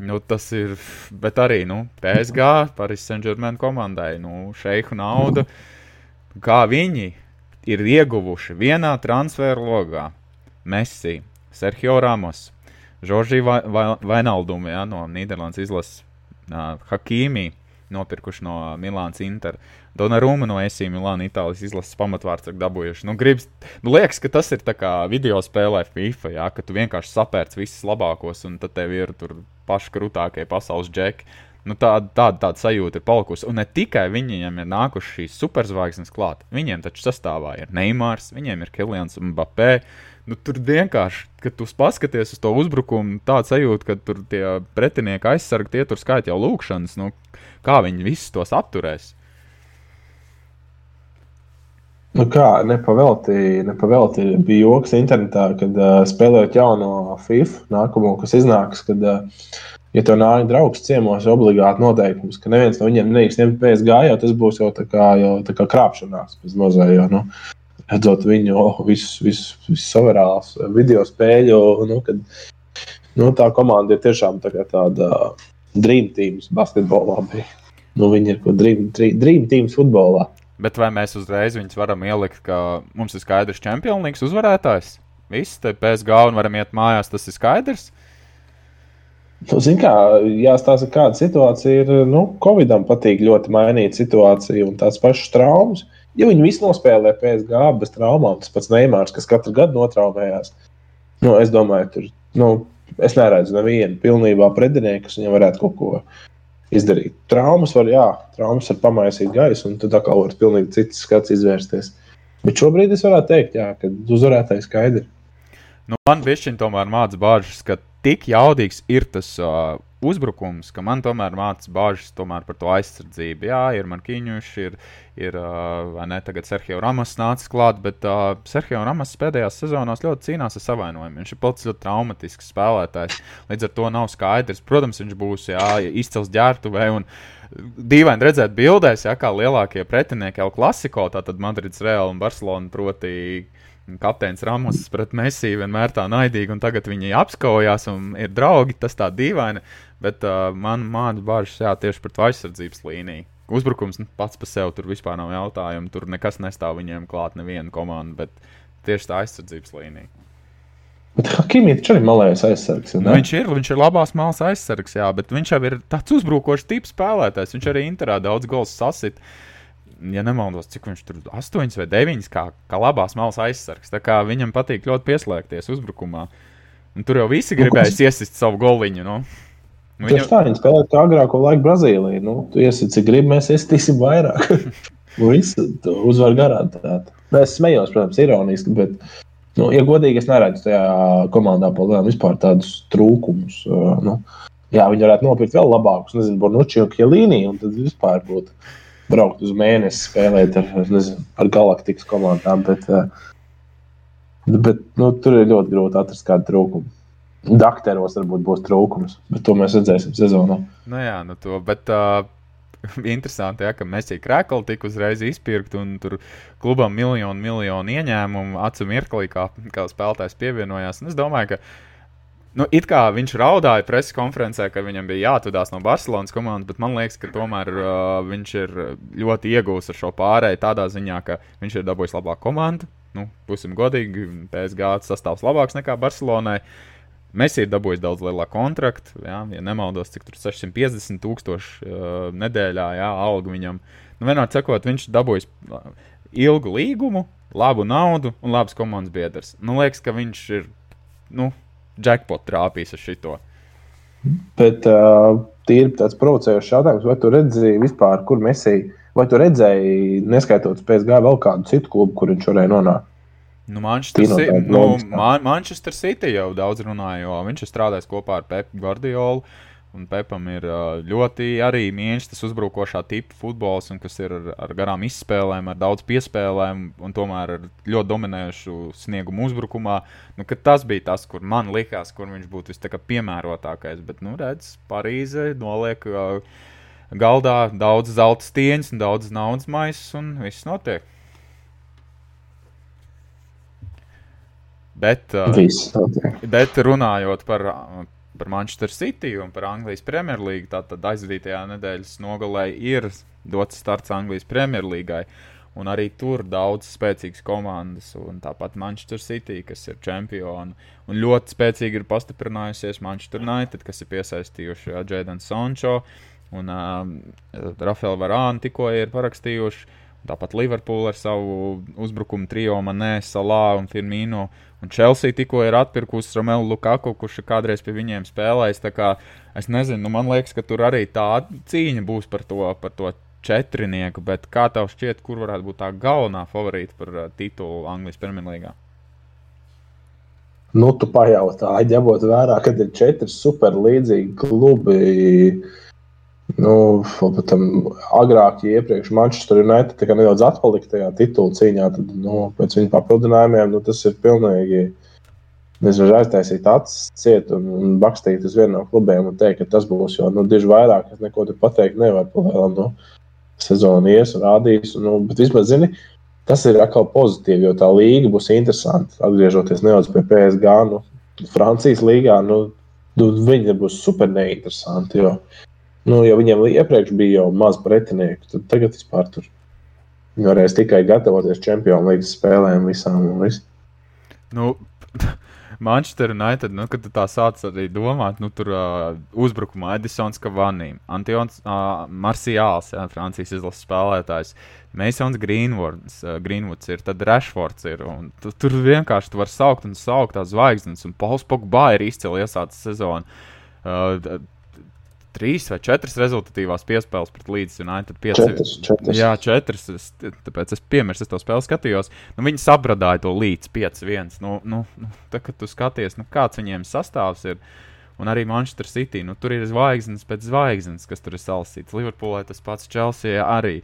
Nu, tas ir, bet arī nu, PSG, Paris Saint-Germain komandai, nu, šeiku naudu. Kā viņi ir ieguvuši vienā transferu logā Messi, Sergio Ramos, Žoržija Vainalduma ja, no Nīderlandes izlases, uh, Hakīmī nopirkuši no Milānas Inter. Donaruma no ESI Milāna Itālijas izlases pamatvārds ir dabūjuši. Nu, gribas, nu, liekas, ka tas ir kā video spēlē FIFA, jā, ka tu vienkārši sapērc visus labākos un tad tev ir tur paši krūtākie pasaules džeki. Nu, tāda, tāda, tāda sajūta ir palikusi. Un ne tikai viņiem ir nākušas šīs superzvaigznes klāt. Viņiem taču sastāvā ir Neimārs, viņiem ir Kilians un Bapē. Nu, tur vienkārši, kad tu paskaties uz to uzbrukumu, tāds sajūta, ka tur tie pretinieki aizsargi, tie tur skaita jau lūkšanas. Nu, kā viņi visus tos apturēs? Nu kā, nepavelti, nepavelti bija joks internetā, kad uh, spēlējot jauno FIFA, nākamo, kas iznāks, kad, uh, ja tev nāk draugs ciemos, ir obligāti noteikums, ka neviens no viņiem nedrīkst ņemt PSG, jo tas būs jau tā kā, jau, tā kā krāpšanās bez mazā, jo, nu, redzot viņu oh, visus vis, vis savarās video spēļu, nu, kad, nu, tā komanda ir tiešām tā tāda dream teams basketbolā bija. Nu, viņi ir ko dream, dream, dream teams futbolā. Bet vai mēs uzreiz viņus varam ielikt, ka mums ir skaidrs čempionīgs uzvarētājs? Viss, te PSG un varam iet mājās, tas ir skaidrs. Nu, Ziniet, kā jāstāsta, kāda situācija ir. Nu, Covidam patīk ļoti mainīt situāciju un tās pašas traumas. Ja viņi visi nospēlē PSG bez traumām, tas pats Neimārs, kas katru gadu notraumējās, nu, es domāju, tur nu, es neredzu nevienu pilnībā pretinieku, kas viņam varētu kaut ko izdarīt. Traumas var, jā, traumas var pamaisīt gaisu, un tad atkal var pilnīgi cits skats izvērsties. Bet šobrīd es varētu teikt, jā, ka uzvarētājs skaidrs. Nu, man bišķiņ tomēr māca bāžas, ka tik jaudīgs ir tas uh, uzbrukums, ka man tomēr mācās bāžas tomēr par to aizsardzību. Jā, ir Markiņš, ir, ir vai ne, tagad Sergio Ramos nācis klāt, bet uh, Sergio Ramos pēdējās sezonās ļoti cīnās ar savainojumiem. Viņš ir pats ļoti traumatisks spēlētājs. Līdz ar to nav skaidrs. Protams, viņš būs jā, izcils ģērbtuvē. Dīvaini redzēt bildēs, ja, kā lielākie pretinieki jau klasiko, tātad Madrids, Real un Barcelona. Proti, kapteinis Ramos pret Mēsiju vienmēr tā naidīgi, un tagad viņi apskaujās un ir draugi. Tas tā dīvaini. Bet uh, man māca bažas jā, tieši to aizsardzības līniju. Uzbrukums nu, pats par sevi tur vispār nav jautājumu. Tur nekas nestāv viņiem klāt, neviena komanda, bet tieši tā aizsardzības līnija. Bet Hakimīte arī ir malējais aizsargs. Nu, viņš ir, viņš ir labās malas aizsargs, jā, bet viņš jau ir tāds uzbrukošs tips spēlētājs. Viņš arī interā daudz gols sasit. Ja nemaldos, cik viņš tur 8 vai 9 kā, kā labās malas aizsargs. Tā kā viņam patīk ļoti pieslēgties uzbrukumā. Un tur jau visi nu, gribēja nu, iesist savu goliņu. Nu. Nu, Tieši viņam... tā, viņi spēlē kā agrāko laiku Brazīlijā. Nu, tu iesi, cik gribi, mēs iesaistīsim vairāk. Visu uzvaru garantēt. Nu, es smējos, protams, ironiski, bet, nu, ja godīgi, es neredzu tajā komandā palēm vispār tādus trūkumus. Uh, nu, jā, viņi varētu nopirkt vēl labākus, nezinu, Bonucci un Kielīni, un tad vispār būtu braukt uz mēnesi spēlēt ar, nezinu, ar galaktikas komandām. Bet, uh, bet nu, tur ir ļoti grūti atrast kādu trūkumu. Dakteros varbūt būs trūkums, bet to mēs redzēsim sezonā. Nu jā, nu to, bet uh, interesanti, ja, ka mēs jau krēkli tik uzreiz izpirkt, un tur klubam miljonu, miljonu ieņēmumu acu mirklī, kā, kā spēlētājs pievienojās. Un es domāju, ka Nu, it kā viņš raudāja preses konferencē, ka viņam bija jāatvadās no Barcelonas komandas, bet man liekas, ka tomēr uh, viņš ir ļoti iegūs ar šo pārēju tādā ziņā, ka viņš ir dabūjis labāku komandu. Nu, būsim godīgi, PSG sastāvs labāks nekā Barcelonai. Uh, Mēs ir dabūjis daudz lielāku kontraktu, jā, ja nemaldos, cik tur 650 tūkstoši uh, nedēļā, jā, alga viņam. Nu, vienmēr sakot, viņš dabūjis ilgu līgumu, labu naudu un labs komandas biedrs. Nu, liekas, ka viņš ir, nu, jackpot trāpījis ar šito. Bet uh, tīri tāds provocējošs jautājums, vai tu redzēji vispār, kur mēs ejam, vai tu redzēji, neskaitot PSG, vēl kādu citu klubu, kur viņš varēja nonākt? Nu, Manchester, City, nu, Man Manchester City jau daudz runāja, jo viņš ir strādājis kopā ar Pepu Guardiolu. Un Pepam ir ļoti arī mīļš tas uzbrukošā tipa futbols, kas ir ar, ar garām izspēlēm, ar daudz piespēlēm un tomēr ar ļoti dominējušu sniegumu uzbrukumā. Nu, tas bija tas, kur man likās, kur viņš būtu vispiemērotākais. Bet, nu, redz, Parīze noliek galdā daudz zelta stieņas daudz naudas maisas, un viss notiek. Bet, uh, bet runājot par, par Manchester City un par Anglijas Premjerlīgu, tad aizvadītajā nedēļas nogalē ir dots starts Anglijas Premjerlīgai. Un arī tur daudz spēcīgas komandas, un tāpat Manchester City, kas ir čempioni. Un ļoti spēcīgi ir pastiprinājusies Manchester United, kas ir piesaistījuši Jēdenu Sančo un uh, Rafaelu Varānu tikko ir parakstījuši. Tāpat Liverpoola ar savu uzbrukumu trio Manē, Salā un Firmino. Un Chelsea tikko ir atpirkusi Romelu Lukaku, kurš kādreiz pie viņiem spēlējis. Es nezinu, nu man liekas, ka tur arī tā cīņa būs par to, par to četrnieku. Bet kā tev šķiet, kur varētu būt tā galvenā favorīta par uh, titulu Anglijas Premjerlīgā? Nu, tu pajautāji, ņemot vērā, ka ir četri super līdzīgi klubi Nu, tam agrāk, ja iepriekš Manchester United nedaudz atpalika tajā titula cīņā, tad nu, pēc viņa papildinājumiem nu, tas ir pilnīgi. Nezinu, aiztaisīt acis, ciet un, un bakstīt uz vienu no klubiem un teikt, ka tas būs jau nu, diži vairāk. Es neko tur pateikt nevaru. Palēlam, nu, sezona ies un rādīs. Un, nu, bet vismaz, zini, tas ir atkal pozitīvi, jo tā līga būs interesanta. Atgriežoties nedaudz pie PSG, nu, Francijas līgā, nu, nu, viņi būs super neinteresanti. Jo Nu, ja viņiem iepriekš bija jau maz pretinieku, tad tagad vispār tur varēs tikai gatavoties Champions League spēlēm visām un visu. Nu, Manchester United, nu, kad tā sāc arī domāt, nu, tur uh, uzbrukumā Edisons Kavanī, Antions uh, Marciāls, jā, Francijas izlases spēlētājs, Masons Greenwoods, uh, Greenwoods ir, tad Rashfords ir, un tu, tur vienkārši tu var saukt un saukt tās zvaigznes, un Pauls Pogba ir izcili iesācis sezonu. Uh, trīs vai četras rezultatīvās piespēles pret Līdzi United. Pieci, četras, četras. Jā, četras. Es, tāpēc es piemirsu, es to spēli skatījos. Nu, viņi sabradāja to līdz 5-1. Nu, nu, nu, tā, kad tu skaties, nu, kāds viņiem sastāvs ir. Un arī Manchester City. Nu, tur ir zvaigznes pēc zvaigznes, kas tur ir salasīts. Liverpoolē tas pats Chelsea arī.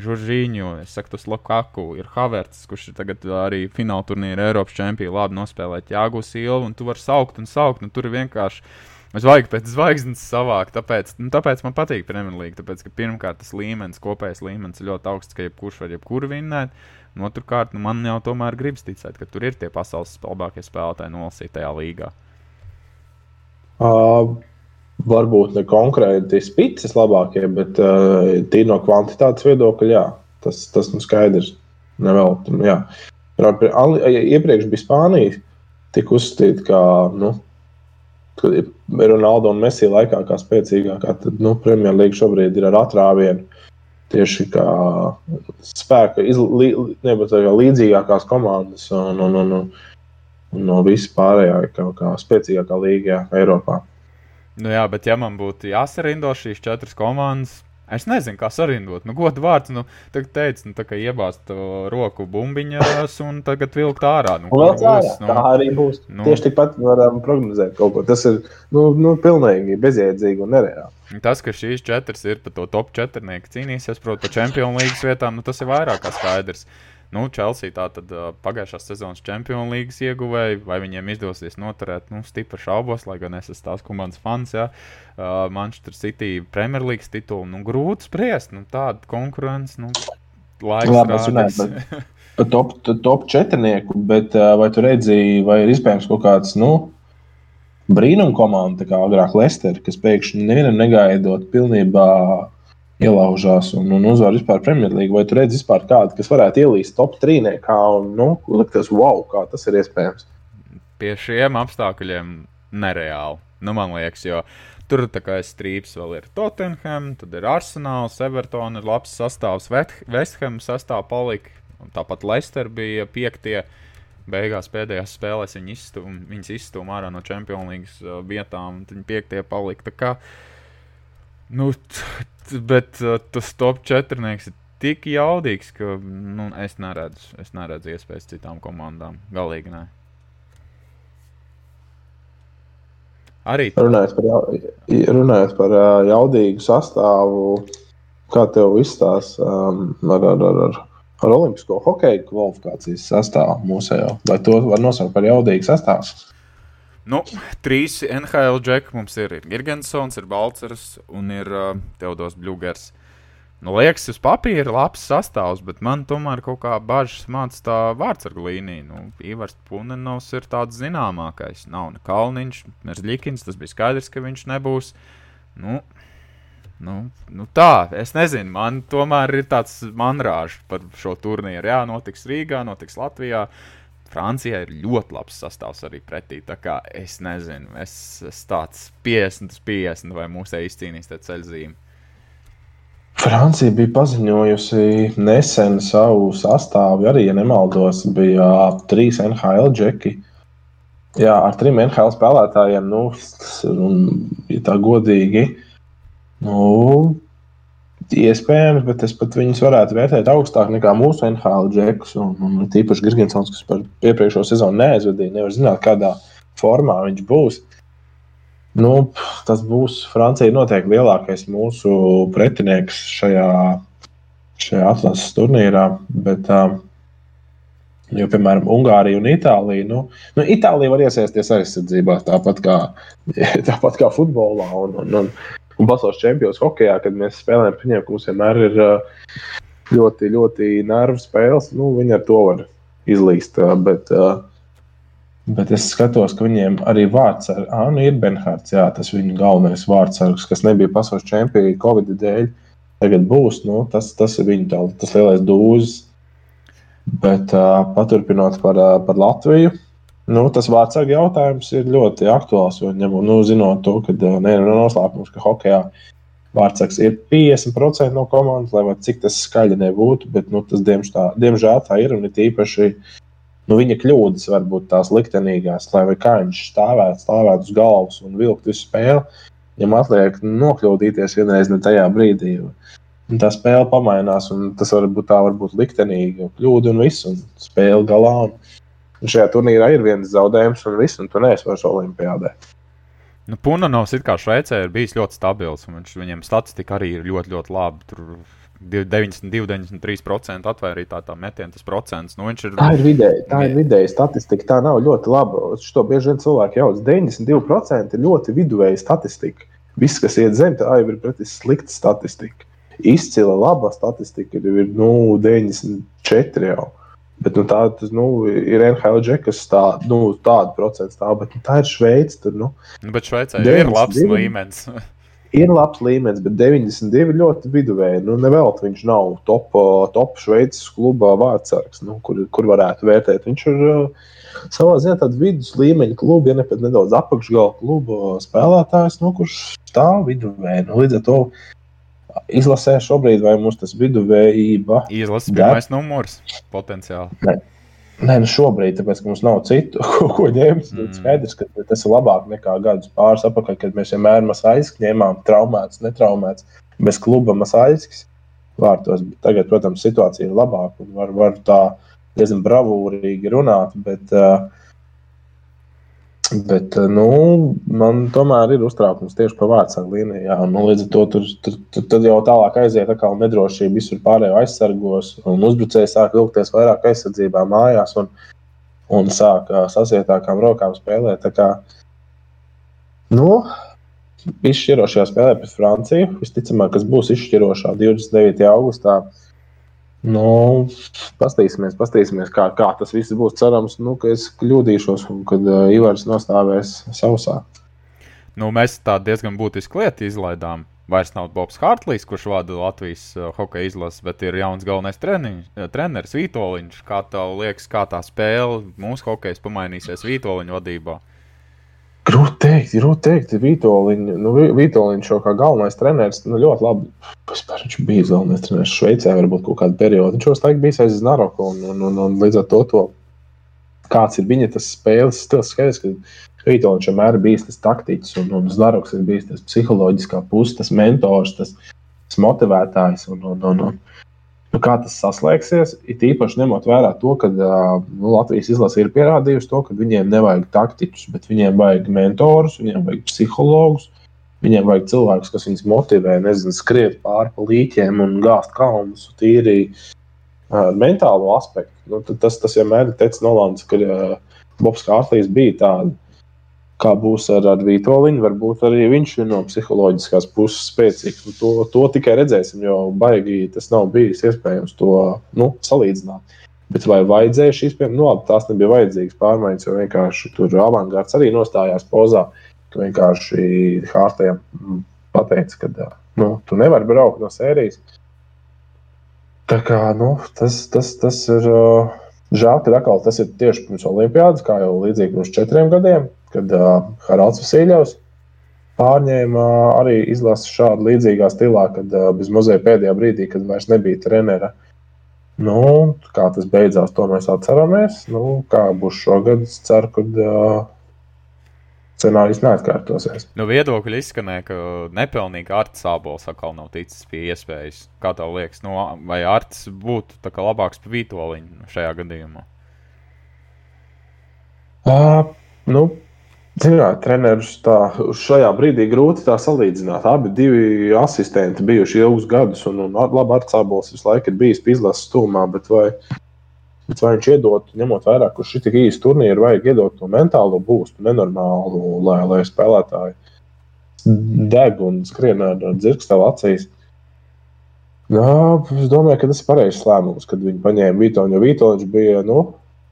Žuržīņu, es saku, tas Lukaku, ir Havertz, kurš ir tagad arī fināla turnīra Eiropas čempions, labi nospēlēt Jāgu Silvu, un tu vari saukt un saukt, un tur ir vienkārši Es vajag pēc zvaigznes savākt, tāpēc, nu, tāpēc man patīk Premjerlīga. Tāpēc, ka pirmkārt tas līmenis, kopējais līmenis ir ļoti augsts, ka jebkurš var jebkuru vinnēt. Un otrkārt, nu, man jau tomēr gribas ticēt, ka tur ir tie pasaules labākie spēlētāji nolasītajā līgā. Uh, varbūt ne konkrēti spīdces labākie, bet uh, tīri no kvantitātes viedokļa, jā, tas, tas nu skaidrs. Nevēl, jā. Iepriekš bija Spānija, tika uzskatīta, ka nu, Ronaldo un Messi laikā kā spēcīgākā, tad nu, Premjerlīga šobrīd ir ar atrāvienu. Tieši kā spēka, izlī, nebūt, kā līdzīgākās komandas un, un, un, un no vispārējā, kā, kā spēcīgākā līnijā Eiropā. Nu jā, bet ja man būtu jāsarindo šīs četras komandas, Es nezinu, kā sarindot. Nu, godu vārds, nu, tagad teica, nu, tā kā iebāzt roku bumbiņās un tagad vilkt ārā. Nu, vēl ārā. Nu, tā arī būs. Nu, Tieši tikpat varam prognozēt kaut ko. Tas ir, nu, nu pilnīgi bezjēdzīgi un nereāli. Tas, ka šīs četras ir pa to top četrnieku cīnīsies, protams, par čempionu līgas vietām, nu, tas ir vairāk kā skaidrs. Nu, Chelsea tā tad uh, pagājušās sezonas čempionu līgas ieguvēja, vai viņiem izdosies noturēt, nu, stipri šaubos, lai gan es esmu tās komandas fans, jā. Uh, Manchester City Premjerlīgas titulu, nu, grūti spriest, nu, tāda konkurence, nu, laiks Labi, rādīs. top, top četrnieku, bet uh, vai tu redzēji, vai ir iespējams kaut kāds, nu, brīnum komanda, kā agrāk Lester, kas pēkšņi nevienam negaidot pilnībā ielaužās un, un uzvar vispār Premjerlīgu. Vai tu redzi vispār kādu, kas varētu ielīst top trīniekā un nu, likties, wow, kā tas ir iespējams? Pie šiem apstākļiem nereāli. Nu, man liekas, jo tur tā kā strīps vēl ir Tottenham, tad ir Arsenāls, Everton, ir labs sastāvs, Vestham sastāvā palika. Tāpat Leicester bija piektie. Beigās pēdējās spēlēs viņi izstūm, izstūmīja ārā no Champions League uh, vietām, un viņi piektie palika. Tā kā, nu, bet uh, tas top četrnieks ir tik jaudīgs, ka nu, es, neredzu, es neredzu iespējas citām komandām. Galīgi nē. Arī runājot par, runājot par uh, jaudīgu sastāvu, kā tev izstāsta um, ar, ar, ar, ar, ar Olimpisko hokeja kvalifikācijas sastāvu mūsējā? Vai to var nosaukt par jaudīgu sastāvu? Nu, trīs NHL džeki mums ir. Ir Girgensons, ir Balčers un ir uh, Teodors Bluegers. Nu, liekas, uz papīra labs sastāvs, bet man tomēr kaut kā bažas māca tā vārdsargu līnija. Nu, Ivars Punenovs ir tāds zināmākais. Nav ne Kalniņš, ne Zļikins. Tas bija skaidrs, ka viņš nebūs. Nu, nu, nu tā, es nezinu. Man tomēr ir tāds manrāžs par šo turnīru. Jā, notiks Rīgā, notiks Latvijā. Uh, Francijai ir ļoti labs sastāvs arī pretī. Tā kā es nezinu, es esmu tāds 50, 50 vai mūsu izcīnīs tā ceļzīme. Francija bija paziņojusi nesen savu sastāvu. Arī, ja nemaldos, bija trīs NHL džeki. Jā, ar trim NHL spēlētājiem, nu, un, ja tā godīgi, nu, Iespējams, bet es pat viņus varētu vērtēt augstāk nekā mūsu NHL džekus. Un, un tīpaši Gigantsons, kas par iepriekšējo sezonu neaizvadīja, nevar zināt, kādā formā viņš būs. Nu, tas būs Francija noteikti lielākais mūsu pretinieks šajā, šajā atlases turnīrā. Bet, um, Jo, piemēram, Ungārija un Itālija. Nu, nu, Itālija var iesaistīties aizsardzībā, tāpat kā, tāpat kā futbolā. Un, un, un, un pasaules čempions hokeja, kad mēs spēlējam, viņiem mums vienmēr ir ļoti, ļoti nervu spēles. Nu, viņi ar to var izlīst. Bet, bet es skatos, ka viņiem arī vārds ar Anu ir Benhārds. Jā, tas viņu galvenais vārdsargs, kas nebija pasaules čempions Covid dēļ. Tagad būs nu, tas, tas viņa tā, tas lielais dūzis. Bet uh, paturpinot par, uh, par Latviju, Nu, tas vārdsargu jautājums ir ļoti aktuāls. Ņem, nu, zinot to, ka ne ir noslēpums, ka hokeja vārdsargs ir 50% no komandas, lai cik tas skaļi nebūtu. Bet nu, tas, diemžēl, diemžēl tā ir. Un ir īpaši nu, viņa kļūdas, varbūt tās liktenīgās, lai kā viņš stāvētu, stāvētu uz galvas un vilktu visu spēli. Viņam atliek nokļūdīties vienreiz ne tajā brīdī. Un tā spēle pamainās, un tas var būt tā, varbūt liktenīga kļūda un viss, un spēle galā. Un, un šajā turnīrā ir viens zaudējums, un viss, un tu neesi vairs Olimpijādē. Nu, Punanovs it kā Šveicē ir bijis ļoti stabils, un viņš, viņam statistika arī ir ļoti, ļoti laba. Tur 92, 93% atvairītā tā metiena, tas procents. Nu, ir... Tā ir vidēji, tā ir vidēji statistika. Tā nav ļoti laba. Šo bieži vien cilvēki jau 92% ir ļoti viduvēja statistika. Viss, kas iet zem, tā jau ir pretī slikta statistika. Izcila laba statistika ir, ir nu, 94 jau. Bet nu, tā tas, nu, ir NHL džekas, tā, nu, tāda procenta stāv, bet nu, tā ir Šveice. Tur, nu, nu, bet Šveicē ir labs līmenis. ir labs līmenis, bet 92 ļoti viduvēji. Nu, Nevelti viņš nav top, top Šveices kluba vārdsargs, nu, kur, kur varētu vērtēt. Viņš ir uh, savā ziņā tāds vidus līmeņa kluba, ja ne pat nedaudz apakšgala kluba spēlētājs, nu, kurš stāv viduvēji. Nu, līdz ar to izlasē šobrīd, vai mums tas viduvējība. Izlases pirmais numurs potenciāli. Ne. Nē, nu šobrīd, tāpēc, ka mums nav citu, ko, ko ņemt. Mm. Skaidrs, ka tas ir labāk nekā gadus pāris atpakaļ, kad mēs vienmēr mazais ņēmām traumēts, netraumēts, bez kluba mazais vārtos. Tagad, protams, situācija ir labāka un var, var tā diezgan bravūrīgi runāt, bet uh, Bet nu, man tomēr ir uztraukums tieši par vārdsargu līniju. Nu, līdz ar to tur, tur, tur, tur jau tālāk aiziet, kā nedrošība visur pārējo aizsargos, uzbrucēji sāk vilkties vairāk aizsardzībā mājās un, un sāk sasietākām rokām spēlēt. Kā, nu, izšķirošajā spēlē pret Franciju, visticamāk, kas būs izšķirošā 29. augustā. Nu, pastīsimies, pastīsimies kā, kā tas viss būs. Cerams, nu, ka es kļūdīšos kad uh, Ivars nostāvēs sausā. Nu, mēs tā diezgan būtisku lietu izlaidām. Vairs nav Bobs Hartlīs, kurš vada Latvijas uh, hokeja izlasi, bet ir jauns galvenais treniņš, uh, treneris Vitoļņš. Kā tev liekas, kā tā spēle mūsu hokeja pamainīsies Vitoļņa vadībā? Grūti teikt, grūti teikt. Vitoļiņš, nu, Vitoļiņš jau kā galvenais treneris, nu, ļoti labi. Vispār viņš bija galvenais treneris Šveicē, varbūt kaut kādu periodu. Viņš jau laiku bija aiz Znaroku, un, un, un, un līdz ar to, to kāds ir viņa tas spēles stils, skaidrs, ka Vitoļiņš vienmēr ir bijis tas taktiķis, un, un Znaroks ir bijis tas psiholoģiskā puses, tas mentors, tas, tas motivētājs. Un, un, un, un, Nu, kā tas saslēgsies, it īpaši ņemot vērā to, ka nu, Latvijas izlase ir pierādījusi to, ka viņiem nevajag taktiķus, bet viņiem vajag mentorus, viņiem vajag psihologus, viņiem vajag cilvēkus, kas viņus motivē, nezinu, skriet pāri pa līķiem un gāzt kalnus, tīri uh, mentālo aspektu. Nu, tas, tas vienmēr ir teicis Nolans, ka uh, Bobs Kārtlijs bija tāds kā būs ar, ar Vitoļinu, varbūt arī viņš ir no psiholoģiskās puses spēcīgs. Nu, to, to tikai redzēsim, jo baigi tas nav bijis iespējams to nu, salīdzināt. Bet vai vajadzēja šīs pieejas? Nu, labi, tās nebija vajadzīgas pārmaiņas, jo vienkārši tur avangards arī nostājās pozā. Tu vienkārši Hārtējam pateici, ka nu, tu nevari braukt no sērijas. Tā kā nu, tas, tas, tas ir uh, žēl, ka atkal tas ir tieši pirms Olimpijas, kā jau līdzīgi pirms četriem gadiem kad uh, Haralds Vasiljovs pārņēma arī izlasi šādu līdzīgā stilā, kad uh, bez muzeja pēdējā brīdī, kad vairs nebija trenera. Nu, kā tas beidzās, to mēs atceramies. Nu, kā būs šogad, es ceru, ka uh, scenārijs neatkārtosies. Nu, viedokļi izskanēja, ka nepilnīgi Arts Sābols atkal nav ticis pie iespējas. Kā tev liekas, nu, vai Arts būtu labāks par Vitoļiņu šajā gadījumā? Uh, nu, Zināt, trenerus tā šajā brīdī grūti tā salīdzināt. Abi divi asistenti bijuši ilgus gadus, un, un labi, ar cēlonis visu laiku ir bijis izlases stūmā. Bet vai, bet vai viņš iedod, ņemot vērā, ka šī tik īsta turnīra, vajag iedot to mentālo būstu, nenormālu, lai, lai spēlētāji deg un skrien ar dzirkstelu acīs. Jā, es domāju, ka tas ir pareizs lēmums, kad viņi paņēma Vitoņu. Vitoņš bija nu,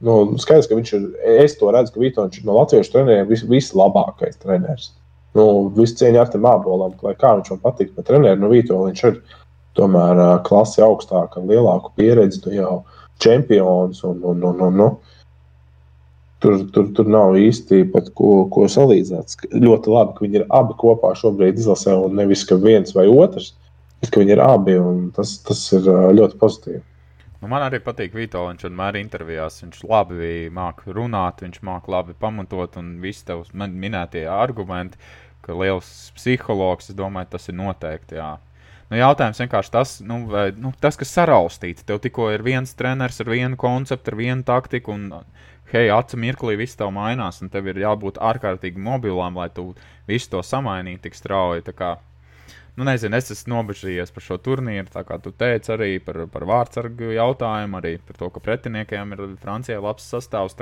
Nu, skaidrs, ka viņš ir. Es to redzu, ka Vitoņš ir no latviešu treneriem vis, vislabākais treneris. Nu, visu cieņu ar tam mābolam, lai kā viņš man patīk, bet treneris no Vitoņš ir tomēr klasi augstāka, lielāku pieredzi, tu jau čempions. Un, un, un, un, un, Tur, tur, tur nav īsti pat ko, ko salīdzināt. Ļoti labi, ka viņi ir abi kopā šobrīd izlasē, un nevis ka viens vai otrs, bet ka viņi ir abi. Tas, tas ir ļoti pozitīvi. Nu, man arī patīk Vito. Viņš vienmēr intervijās. Viņš labi māca runāt, viņš māca labi pamatot un visi tev minētie argumenti. ka liels psihologs, es domāju, tas ir noteikti. Jā. Nu, jautājums vienkārši tas, nu, vai, nu, tas, kas saraustīts. Tev tikko ir viens treneris ar vienu konceptu, ar vienu taktiku, un, hei, acu mirklī viss tev mainās, un tev ir jābūt ārkārtīgi mobilām, lai tu visu to samainītu tik strauji. Kā, nu, nezinu, es esmu nobežījies par šo turnīru, tā kā tu teici arī par, par vārdsargu jautājumu, arī par to, ka pretiniekiem ir Francijai labs sastāvs.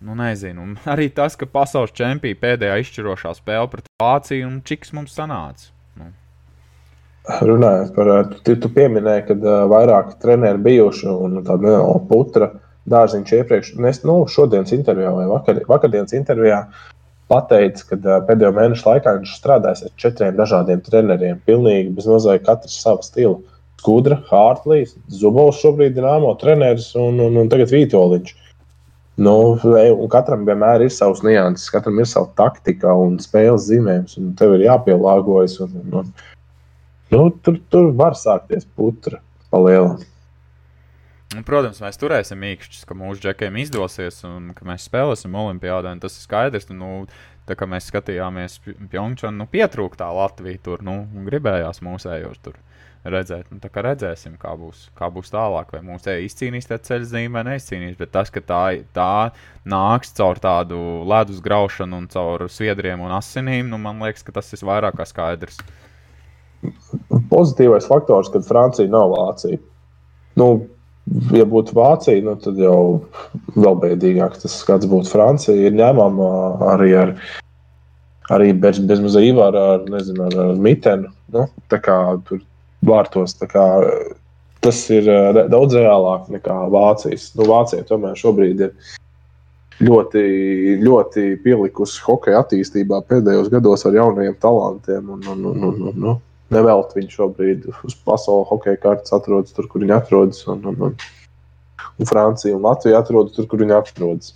Nu, nezinu. Un arī tas, ka pasaules čempions pēdējā izšķirošā spēle pret Vāciju un Čiks mums sanāca. Nu. Runājot par to, tu pieminēji, ka uh, vairāk treneri bijuši un tāda neliela putra dārziņš iepriekš, nes, nu, šodienas intervijā vai vakar, vakardienas intervijā pateica, ka pēdējo mēnešu laikā viņš strādājis ar četriem dažādiem treneriem. Pilnīgi bez mazliet katrs savu stilu. Skudra, Hārtlīs, Zubovs šobrīd ir Nāmo treneris un, un, un tagad Vītoliņš. Nu, un katram vienmēr ir savs nianses, katram ir sava taktika un spēles zīmējums, un tev ir jāpielāgojas. Un, un, un, Nu, tur, tur var sākties putra palielināt. Un, protams, mēs turēsim īkšķus, ka mūsu džekiem izdosies un ka mēs spēlēsim Olimpijādā. Tas ir skaidrs. Nu, tā kā mēs skatījāmies Pjongčānu, nu, pietrūkst tā Latvija tur, nu, gribējās mūsējos tur redzēt. Nu, tā kā redzēsim, kā būs, kā būs tālāk, vai mūsu te izcīnīs tā ceļa zīme vai neizcīnīs. Bet tas, ka tā, tā nāks caur tādu ledus graušanu un caur sviedriem un asinīm, nu, man liekas, ka tas ir vairāk kā skaidrs pozitīvais faktors, kad Francija nav Vācija. Nu, ja būtu Vācija, nu, tad jau vēl bēdīgāk tas skats būtu Francija. Ir ņēmama arī ar, arī bez, bez mazā ar, ar, nezinu, ar, ar mitenu. Nu, tā kā tur vārtos, kā tas ir daudz reālāk nekā Vācijas. Nu, Vācija tomēr šobrīd ir ļoti, ļoti pielikusi hokeja attīstībā pēdējos gados ar jauniem talantiem. Un, un, un, un, un, un. Nevelt viņš šobrīd uz pasaules hokeja kartes atrodas tur, kur viņi atrodas. Un, un, un, un Francija un Latvija atrodas tur, kur viņi atrodas.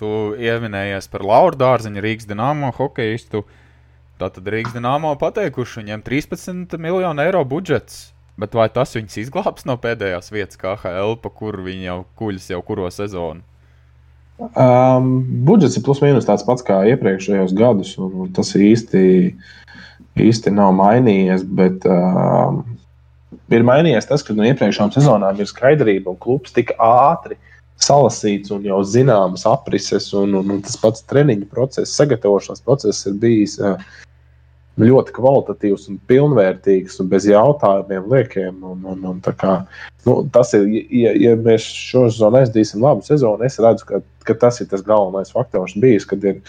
Tu ieminējies par Lauru Dārziņu, Rīgas dīnāmo hokeistu. Tātad Rīgas dīnāmo pateikuši, viņiem 13 miljonu eiro budžets. Bet vai tas viņus izglābs no pēdējās vietas, kā HL, pa kuru viņi jau kuļas jau kuro sezonu? Um, budžets ir plus mīnus tāds pats kā iepriekšējos gadus, un tas īsti īsti nav mainījies. Bet, uh, ir mainījies tas, ka no iepriekšējām sezonām ir skaidrība un klubs tik ātri salasīts un jau zināmas aprises, un, un, un tas pats treniņu process, sagatavošanās process ir bijis uh, ļoti kvalitatīvs un pilnvērtīgs un bez jautājumiem, liekiem. Un, un, un kā, nu, tas ir, ja, ja mēs šo sezonu aizdīsim labu sezonu, es redzu, ka, ka tas ir tas galvenais faktors bijis, kad ir,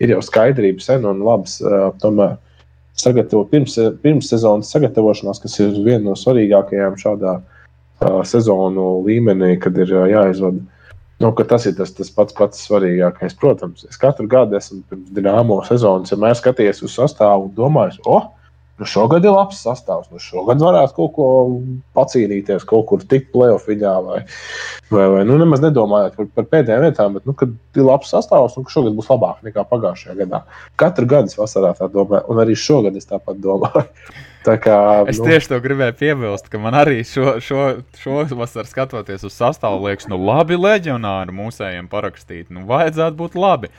ir jau skaidrība sen un labs uh, tomēr sagatavo pirms, pirms sezonas sagatavošanās, kas ir viena no svarīgākajām šādā uh, sezonu līmenī, kad ir uh, jāizvada. Nu, tas ir tas, tas pats, pats svarīgākais. Protams, es katru gadu esmu pirms dīnāmo sezonas, ja mēs skatāmies uz sastāvu un domājam, oh, Nu, šogad ir labs sastāvs. Nu, šogad varētu kaut ko pacīnīties, kaut kur tikt playoffā. Vai, vai, vai nu, nemaz nedomājot par, par pēdējām vietām, bet, nu, kad ir labs sastāvs, nu, šogad būs labāk nekā pagājušajā gadā. Katru gadu es vasarā tā domāju, un arī šogad es tāpat domāju. Kā, es nu... tieši to gribēju piebilst, ka man arī šo, šo, šo vasaru skatoties uz sastāvu, liekas, nu labi, leģionāri mūsējiem parakstīt. Nu, vajadzētu būt labi.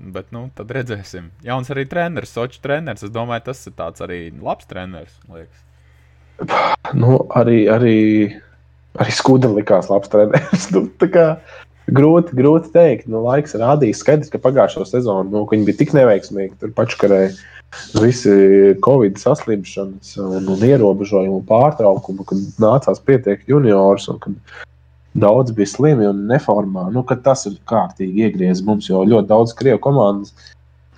Bet, nu, tad redzēsim. Jauns arī treneris, Sočs treneris. Es domāju, tas ir tāds arī labs treneris. Liekas. Nu, arī, arī, arī Skudra likās labs treneris. nu, grūti, grūti teikt. Nu, laiks rādīs. Skaidrs, ka pagājušo sezonu nu, viņi bija tik neveiksmīgi. Tur paškarēji visi covid saslimšanas un, un ierobežojumu pārtraukumu, kad nācās pieteikt juniorus un kad daudz bija slimi un neformā. Nu, tas ir kārtīgi iegriezis mums, jo ļoti daudz krievu komandas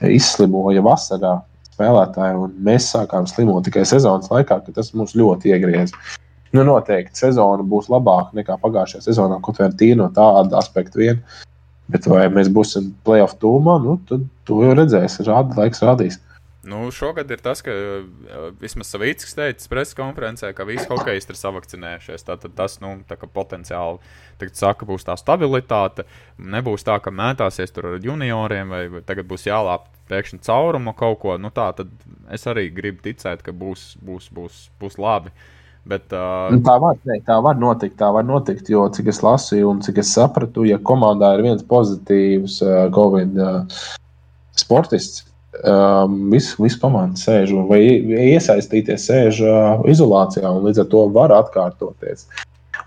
izslimoja vasarā spēlētāji, un mēs sākām slimot tikai sezonas laikā, kad tas mums ļoti iegriezis. Nu, noteikti sezona būs labāka nekā pagājušajā sezonā, kaut arī tīri no tāda aspekta vien. Bet vai mēs būsim playoff tūmā, nu, tad to jau redzēs. Rāda, laiks rādīs. Nu, šogad ir tas, ka vismaz Savīts teica preses konferencē, ka visi hokeisti ir savakcinējušies. Tātad tas nu, tā potenciāli saka, būs tā stabilitāte. Nebūs tā, ka mētāsies tur ar junioriem vai, tagad būs jālāp pēkšņi caurumu kaut ko. Nu, tā tad es arī gribu ticēt, ka būs, būs, būs, būs labi. Bet, uh... tā, var, ne, tā var notikt, tā var notikt, jo cik es lasīju un cik es sapratu, ja komandā ir viens pozitīvs uh, Covid uh, sportists, um, viss vis komanda sēž vai iesaistīties, sēž uh, izolācijā un līdz ar to var atkārtoties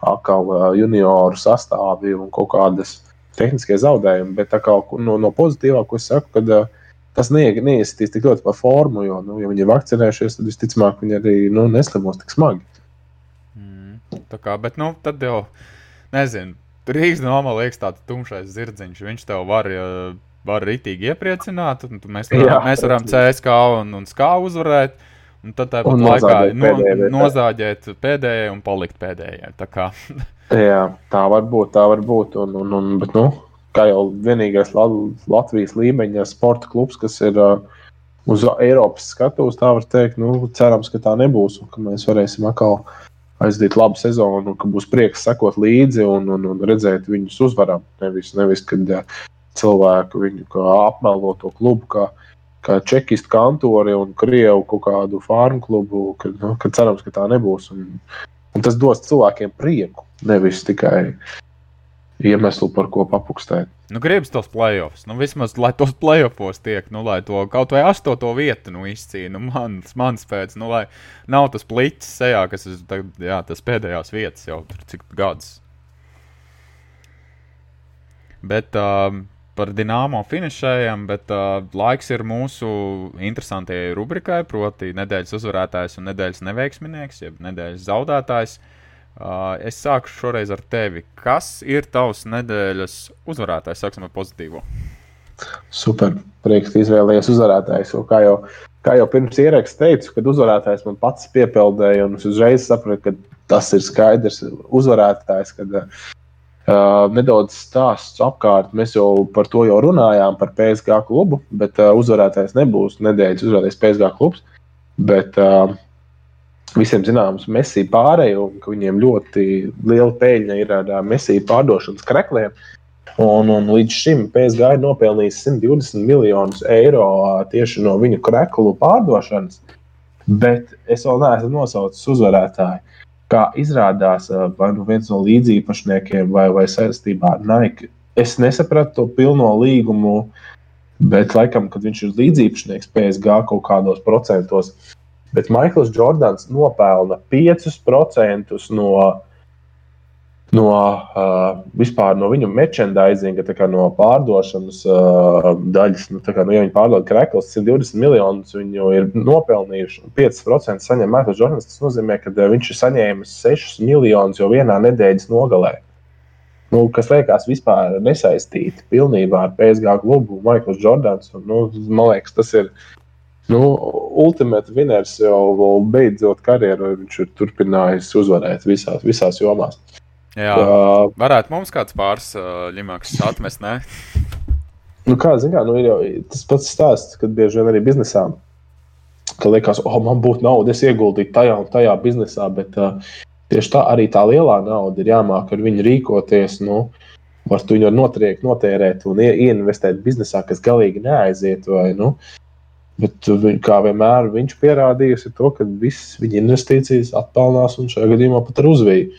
atkal uh, junioru sastāvi un kaut kādas tehniskie zaudējumi. Bet kā, no, no pozitīvā, ko es saku, kad uh, tas neiesitīs tik ļoti par formu, jo, nu, ja viņi ir vakcinējušies, tad visticamāk viņi arī nu, neslimos tik smagi. Mm, tā kā, bet nu, tad jau nezinu. Rīgas nomā liekas tāds tumšais zirdziņš. Viņš tev var, var ritīgi iepriecināt. Mēs varam, Jā, mēs varam CSK un, un SKA uzvarēt. Un tad tāpat un laikā no, pēdējai, nozāģēt pēdējai un palikt pēdējai. Tā. Jā, tā var būt. Tā var būt un, un, un, bet, nu, kā jau vienīgais Latvijas līmeņa sporta klubs, kas ir uh, uz Eiropas skatuves, tā var teikt, nu, cerams, ka tā nebūs un ka mēs varēsim atkal aizdīt labu sezonu, un ka būs prieks sekot līdzi un, un, un redzēt viņus uzvaram. Nevis, nevis kad ja, cilvēku viņu apmelo to klubu. Kā, kā čekistu kantori un krievu kaut kādu farmu klubu, kad, nu, kad cerams, ka tā nebūs. Un, un tas dos cilvēkiem prieku, nevis tikai iemeslu, par ko papukstēt. Nu, gribas tos playoffs. Nu, vismaz, lai tos playoffs tiek, nu, lai to kaut vai astoto vietu nu, izcīnītu. Nu, mans, mans pēc, nu, lai nav tas pliķis sejā, kas ir jā, tas pēdējās vietas jau tur cik gadus. Bet um, par dīnāmo finišējam, bet uh, laiks ir mūsu interesantajai rubrikai, proti, nedēļas uzvarētājs un nedēļas neveiksminieks, jeb nedēļas zaudētājs. Uh, es sāku šoreiz ar tevi. Kas ir tavs nedēļas uzvarētājs? Sāksim ar pozitīvo. Super. Prieks, ka izvēlējies uzvarētājs. Kā jau, kā jau pirms ieraksta teicu, kad uzvarētājs man pats piepeldēja, un es uzreiz sapratu, ka tas ir skaidrs uzvarētājs. Kad, uh, nedaudz stāsts apkārt. Mēs jau par to jau runājām, par PSG klubu, bet uh, uzvarētājs nebūs nedēļas uzvarētājs PSG klubs. Bet, uh, visiem zināms mesiju pārēju, un ka viņiem ļoti liela peļņa ir ar mesiju pārdošanas krekliem. Un, un līdz šim PSG ir nopelnījis 120 miljonus eiro tieši no viņu kreklu pārdošanas, bet es vēl neesmu nosaucis uzvarētāju. Kā izrādās, vai nu viens no līdzīpašniekiem vai, vai saistībā ar Nike, es nesapratu to pilno līgumu, bet laikam, kad viņš ir līdzīpašnieks PSG kaut kādos procentos, Bet Maikls Jordans nopelna 5% no, no uh, no viņu merchandisinga, no pārdošanas uh, daļas. Nu, kā, nu, ja viņi pārdod krekls, 120 miljonus viņu ir nopelnījuši, un 5% saņem Maikls Jordans. Tas nozīmē, ka uh, viņš ir saņēmis 6 miljonus jau vienā nedēļas nogalē. Nu, kas liekas vispār nesaistīti pilnībā ar PSG klubu, Maikls Jordans. Un, nu, man liekas, tas ir Nu, Ultimate Winners jau beidzot karjeru, viņš ir turpinājis uzvarēt visās, visās jomās. Jā, uh, varētu mums kāds pāris uh, limaks atmest, ne? Nu, kā zināt, nu, ir jau tas pats stāsts, kad bieži vien arī biznesā. Ka liekas, oh, man būtu nauda, es ieguldīju tajā un tajā biznesā, bet uh, tieši tā arī tā lielā nauda ir jāmāk ar viņu rīkoties. Nu, var tu viņu notriekt, notērēt un ieinvestēt biznesā, kas galīgi neaiziet. Vai, nu, uh, Bet, kā vienmēr, viņš pierādījis to, ka visas viņa investīcijas atpelnās un šajā gadījumā pat ar uzviju.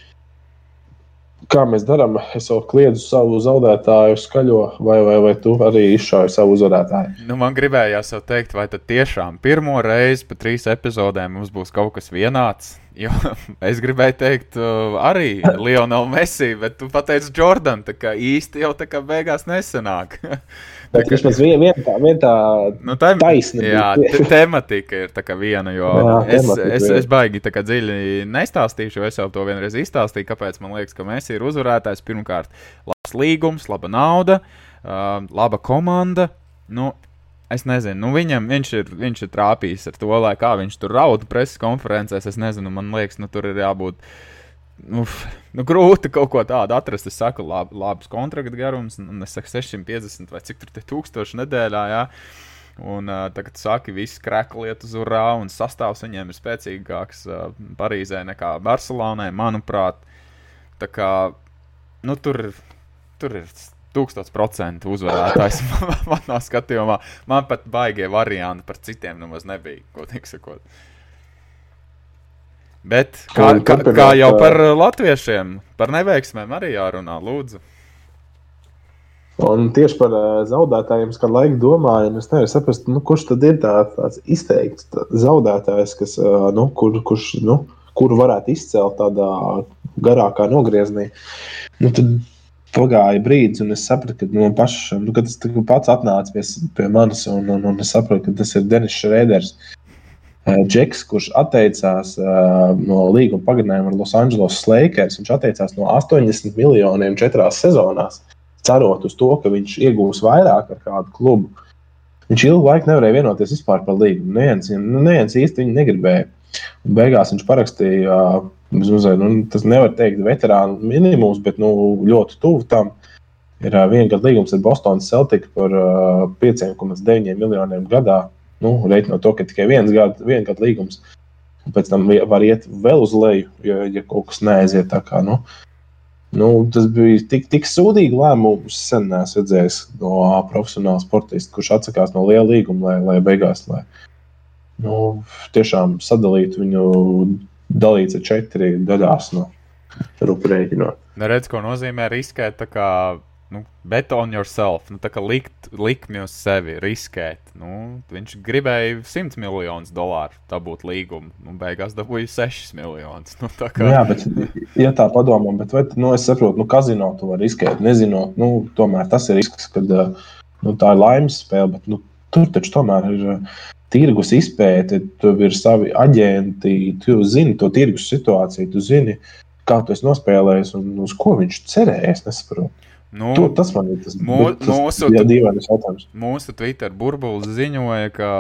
Kā mēs darām? Es jau kliedzu savu zaudētāju skaļo, vai, vai, vai tu arī izšāvi savu uzvarētāju? Nu, man gribējās jau teikt, vai tad tiešām pirmo reizi pa trīs epizodēm mums būs kaut kas vienāds. Jo es gribēju teikt, uh, arī Lionel Messi, bet tu pateici Jordan. Tā kā īsti jau tā kā beigās nesenāk. Bet vismaz viena vien tā, vien tā nu, tā taisna. Jā, tematika ir tā kā viena, jo jā, es, es, es baigi tā kā dziļi nestāstīšu, jo es jau to vienreiz izstāstīju, kāpēc man liekas, ka Messi ir uzvarētājs. Pirmkārt, labs līgums, laba nauda, uh, laba komanda. Nu, Es nezinu, nu viņam, viņš, ir, viņš ir trāpījis ar to, lai kā viņš tur rauda preses konferencēs. Es nezinu, man liekas, nu, tur ir jābūt. Uf, nu, grūti kaut ko tādu atrast. Es saku, lab, labs kontrakta garums, un es saku 650 vai cik tur tie tūkstoši nedēļā. Jā. Un uh, tagad saka, viss krekliet uz urā, un sastāvs viņiem ir spēcīgāks uh, Parīzē nekā Barcelonai, manuprāt. Tā kā, nu, tur, tur ir tūkstoš procentu uzvarētājs manā skatījumā. Man pat baigie varianti par citiem nemaz nebija, teikt sakot. Bet kā, kā, kā jau par latviešiem, par neveiksmēm arī jārunā, lūdzu. Un tieši par uh, zaudētājiem, kad laika domāju, es nevaru saprast, nu, kurš tad ir tā, tāds izteikts tā, zaudētājs, kas, uh, nu, kur, kurš, nu, kuru varētu izcelt tādā garākā nogriezienī. Nu, tad pagāja brīdis, un es sapratu, ka man pašam, nu, kad tas pats atnāca pie, pie manis, un, un, un es sapratu, ka tas ir Denis Šrēders. Džeks, kurš atteicās uh, no līguma pagarinājuma ar Los Angeles Lakers, viņš atteicās no 80 miljoniem četrās sezonās cerot uz to, ka viņš iegūs vairāk ar kādu klubu. Viņš ilgu laiku nevarēja vienoties vispār par līgumu. Neviens, nu, neviens īsti viņu negribēja. Un beigās viņš parakstīja, uh, nu, tas nevar teikt, veterānu minimums, bet nu, ļoti tuvu tam. Ir viena gada līgums ar Bostonas Celtics par uh, 5,9 miljoniem gadā. Nu, Reiķinot to, ka tikai viens gada, viena gada līgums. Un pēc tam var iet vēl uz leju, ja, ja kaut kas neaiziet tā kā. Nu, Nu, tas bija tik, tik sūdīgi lēmums. Sen neesmu redzējis no profesionāla sportista, kurš atsakās no liela līguma, lai, lai beigās lai, nu, tiešām sadalītu viņu, dalīts ar četri daļās no rupjrēķina. Neredz, ko nozīmē riskēt nu, bet on yourself, nu, tā kā likt likmi uz sevi, riskēt. Nu, viņš gribēja 100 miljonus dolāru dabūt līgumu, nu, beigās dabūja 6 miljonus. Nu, kā... Jā, bet, ja tā padomā, bet vai, nu, es saprotu, nu, kazino tu vari riskēt, nezinot, nu, tomēr tas ir risks, kad nu, tā ir laimes spēle, bet nu, tur taču tomēr ir. Tirgus izpēte, tur ir savi aģenti, tu zini to tirgus situāciju, tu zini, kā tu esi nospēlējis un uz ko viņš cerēja. Es nesaprotu. Nu, to, tas man ir tas, mū, tas mūsu, jā, dīvainais jautājums. Mūsu Twitter burbulis ziņoja, ka,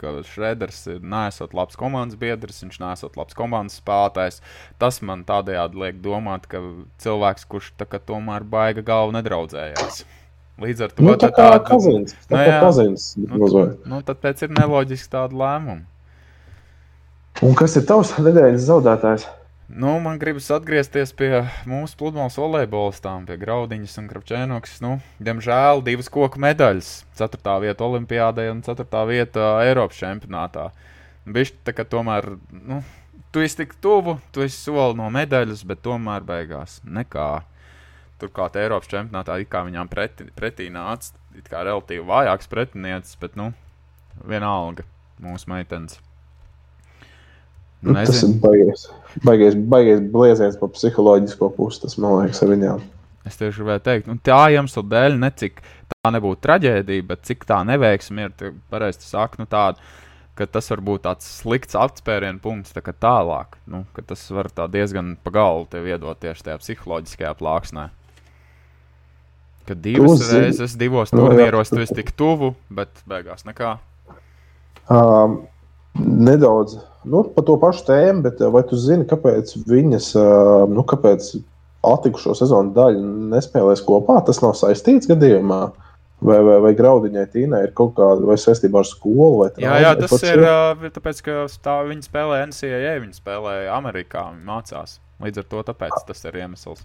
ka Šreders nesot labs komandas biedrs, viņš nesot labs komandas spēlētājs. Tas man tādējādi liek domāt, ka cilvēks, kurš kā tomēr baiga galvu nedraudzējās. Līdz ar to nu, tā kā kazins, tā nu, kā kazins, nu, nu, tad pēc ir neloģiski tādu lēmumu. Un kas ir tavs nedēļas zaudētājs? Nu, man gribas atgriezties pie mūsu pludmales volejbolistām, pie Graudiņas un Krapčēnokas. Nu, diemžēl divas koku medaļas. Ceturtā vieta Olimpijādē un ceturtā vieta Eiropas čempionātā. Bišķi tā kā tomēr, nu, tu esi tik tuvu, tu esi soli no medaļas, bet tomēr beigās nekā. Turklāt Eiropas čempionātā it kā viņām pretī, pretī nāca, it kā relatīvi vājāks pretiniecis, bet, nu, vienalga mūsu meitenes. Nu, tas ir baigais, baigais, baigais blieziens pa psiholoģisko pusi, tas man liekas, ar viņām. Es tieši gribēju teikt, nu, tā iemesla dēļ, ne cik tā nebūtu traģēdija, bet cik tā neveiksme ir, pareizi saka, nu, tāda, ka tas var būt tāds slikts atspērienu punkts tā tālāk, nu, tas var tā diezgan pa galvu tev iedot tieši tajā psiholoģiskajā plāksnē. Kad divas reizes, divos turnīros, tu esi tik tuvu, bet beigās nekā. Um, nedaudz nu, par to pašu tēmu, bet vai tu zini, kāpēc viņas, nu, kāpēc atlikušo sezonu daļu nespēlēs kopā? Tas nav saistīts gadījumā. Vai, vai, vai graudiņai Tīnai ir kaut kāda saistība ar skolu? Jā, jā, tas ir uh, tāpēc, ka tā, viņi spēlē NCAA, viņi spēlē Amerikā, viņi mācās. Līdz ar to tas ir iemesls.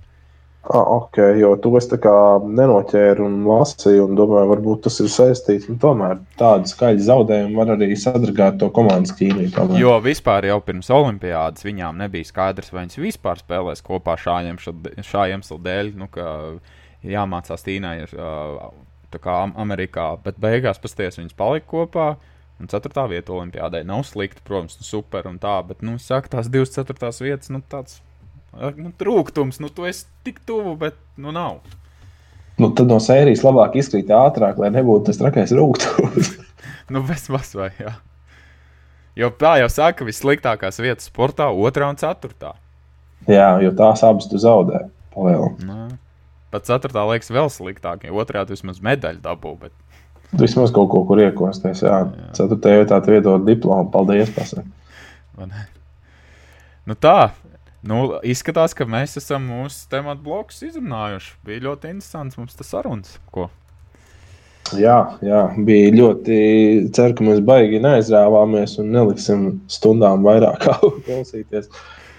Ah, ok, jo to es nenoķēru un lasīju, un domāju, varbūt tas ir saistīts. Tomēr tādi skaļi zaudējumi var arī sadragāt to komandas ķīmiju. Jo vispār jau pirms Olimpijas viņām nebija skaidrs, vai viņas vispār spēlēs kopā šā iemesla dēļ. Nu, jāmācās Tīnai ir kā Amerikā, bet beigās pasties viņas palika kopā. Un ceturtā vieta Olimpijādē nav slikta, protams, nu, super un tā, bet, nu, saka, tās divas ceturtās vietas, nu, tāds nu, trūkums, nu, tu esi tik tuvu, bet nu nav. Nu, tad no sērijas labāk izkrīt ātrāk, lai nebūtu tas trakais rūkums. nu, bez mazvai, jā. Jo tā jau saka, vissliktākās vietas sportā, otrā un ceturtā. Jā, jo tās abas tu zaudē. Pat ceturtā liekas vēl sliktāk, jo otrajā tu vismaz medaļu dabū. Bet... Vismaz kaut ko, kur iekosties. Jā, jā. ceturtajā vietā tu iedod diplomu. Paldies! Nu tā, Nu, izskatās, ka mēs esam mūsu tematu blokus izrunājuši. Bija ļoti interesants mums tas sarunas. Ko? Jā, jā, bija ļoti. Ceru, ka mēs baigi neaizrāvāmies un neliksim stundām vairāk klausīties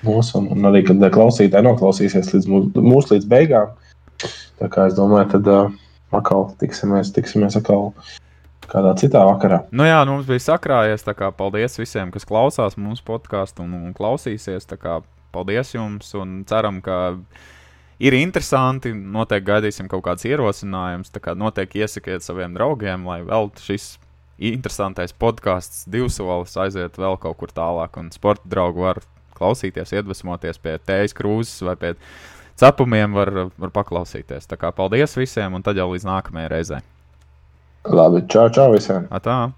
mūsu. Un, arī, kad klausītāji noklausīsies līdz mūsu mūs līdz beigām. Tā kā es domāju, tad uh, atkal tiksimies, tiksimies atkal kādā citā vakarā. Nu jā, nu mums bija sakrājies. Paldies visiem, kas klausās mūsu podkāstu un, un klausīsies. Paldies jums un ceram, ka ir interesanti. Noteikti gaidīsim kaut kādus ierosinājumus. Tā kā noteikti iesakiet saviem draugiem, lai vēl šis interesantais podkāsts divsolis aiziet vēl kaut kur tālāk. Un sporta draugi var klausīties, iedvesmoties pie tējas krūzes vai pie cepumiem, var, var paklausīties. Tā kā paldies visiem, un tad jau līdz nākamajai reizei. Labi, čau, čau visiem! Atā.